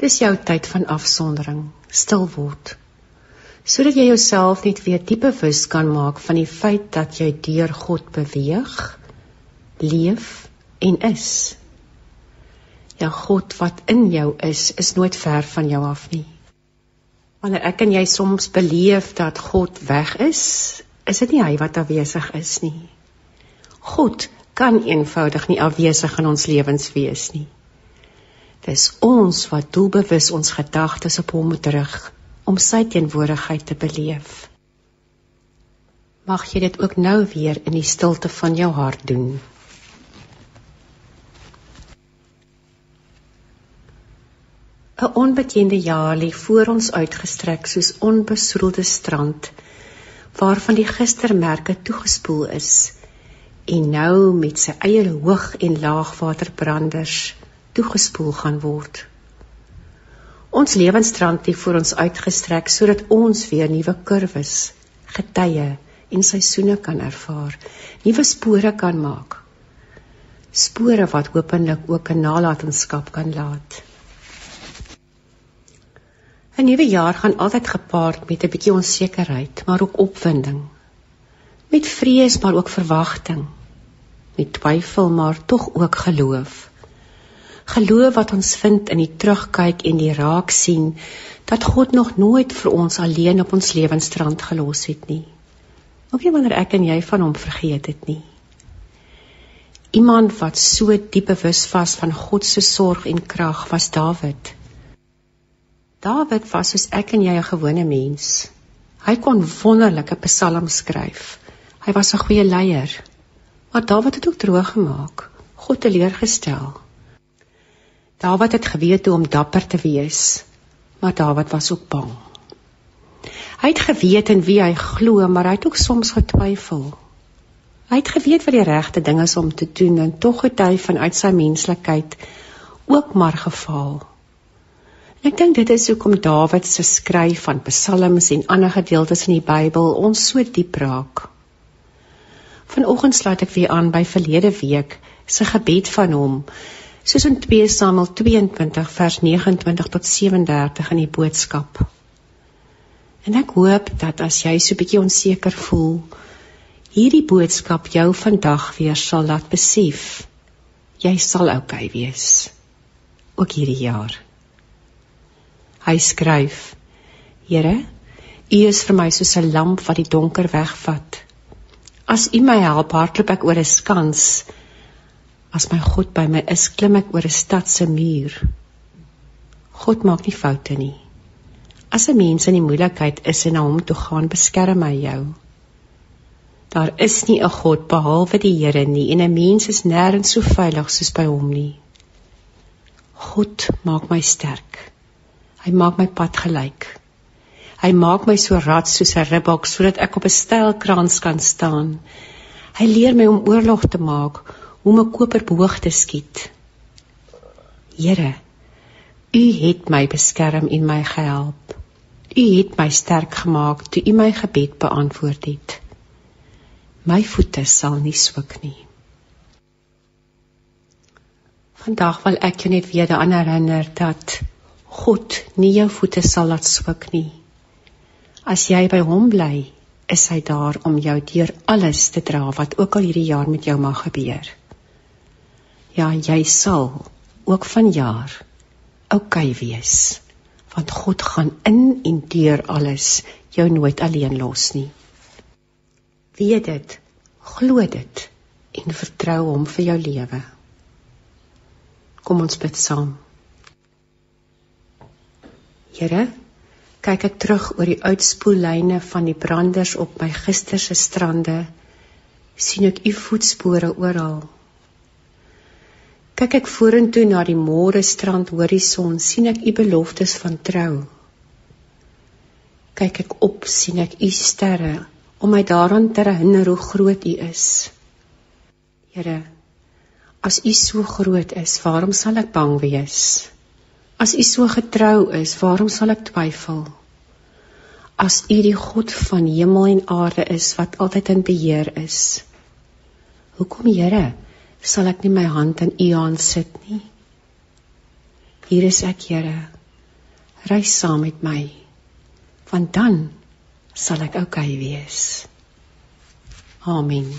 Dis jou tyd van afsondering, stil word. Sodat jy jouself net weer diep bewus kan maak van die feit dat jy deur God beweeg, leef en is. Ja God wat in jou is, is nooit ver van jou af nie. Wanneer ek en jy soms beleef dat God weg is, is dit nie hy wat afwesig is nie. God kan eenvoudig nie afwesig in ons lewens wees nie. Dis ons wat doelbewus ons gedagtes op hom moet rig om sy teenwoordigheid te beleef. Mag jy dit ook nou weer in die stilte van jou hart doen. Onbekende jaar lê voor ons uitgestrek soos onbesoedelde strand waarvan die gistermerke toegespoel is en nou met sy eie hoog en laagwaterbranders toegespoel gaan word. Ons lewensstrand het voor ons uitgestrek sodat ons weer nuwe kurwes, getye en seisoene kan ervaar, nuwe spore kan maak. Spore wat hopelik ook 'n nalatenskap kan laat. 'n Nuwe jaar gaan altyd gepaard met 'n bietjie onsekerheid, maar ook opwinding. Met vrees maar ook verwagting. Met twyfel maar tog ook geloof geloof wat ons vind in die terugkyk en die raak sien dat God nog nooit vir ons alleen op ons lewensstrand gelos het nie. Ook nie wanneer ek en jy van hom vergeet het nie. Iemand wat so diep bewus was van God se sorg en krag was Dawid. Dawid was soos ek en jy 'n gewone mens. Hy kon wonderlike psalms skryf. Hy was 'n goeie leier. Maar Dawid het ook droog gemaak, God teleurgestel. Dawid het geweet hoe om dapper te wees, maar Dawid was ook bang. Hy het geweet in wie hy glo, maar hy het ook soms getwyfel. Hy het geweet wat die regte ding is om te doen en tog het hy vanuit sy menslikheid ook maar gefaal. Ek dink dit is hoekom Dawid se skryf van psalms en ander gedeeltes in die Bybel ons so diep raak. Vanoggend sluit ek weer aan by verlede week se gebed van hom soos in 2 Samuel 22 vers 29 tot 37 in die boodskap. En ek hoop dat as jy so 'n bietjie onseker voel, hierdie boodskap jou vandag weer sal laat besef jy sal oukei okay wees ook hierdie jaar. Hy skryf: Here, U is vir my soos 'n lamp wat die donker wegvat. As U my help, hardloop ek oor 'n skans As my God by my is, klim ek oor 'n stad se muur. God maak nie foute nie. As 'n mens in die moeilikheid is en na hom toe gaan, beskerm hy jou. Daar is nie 'n God behalwe die Here nie en 'n mens is nêrens so veilig soos by hom nie. God maak my sterk. Hy maak my pad gelyk. Hy maak my so rad soos 'n ribbok sodat ek op 'n styl kraans kan staan. Hy leer my om oorlog te maak hoe om 'n koperboog te skiet. Here, U het my beskerm en my gehelp. U het my sterk gemaak toe U my gebed beantwoord het. My voete sal nie swik nie. Vandag wil ek jou net weer daaraan herinner dat God nie jou voete sal laat swik nie. As jy by hom bly, is hy daar om jou deur alles te dra wat ook al hierdie jaar met jou mag gebeur. Ja, jy sal ook vanjaar oukei okay wees. Want God gaan in en deur alles jou nooit alleen los nie. Weet dit, glo dit en vertrou hom vir jou lewe. Kom ons bid saam. Here, kyk ek terug oor die uitspoellyne van die branders op my gister se strande, sien ek u voetspore oral Kyk ek vorentoe na die môre strand horison, sien ek u beloftes van trou. Kyk ek op, sien ek u sterre om my daaraan te herinner hoe groot u is. Here, as u so groot is, waarom sal ek bang wees? As u so getrou is, waarom sal ek twyfel? As u die God van hemel en aarde is wat altyd in beheer is. Hoekom, Here? Sal ek nie my hand in u hand sit nie. Hier is ek, Here. Ry saam met my. Want dan sal ek oukei okay wees. Amen.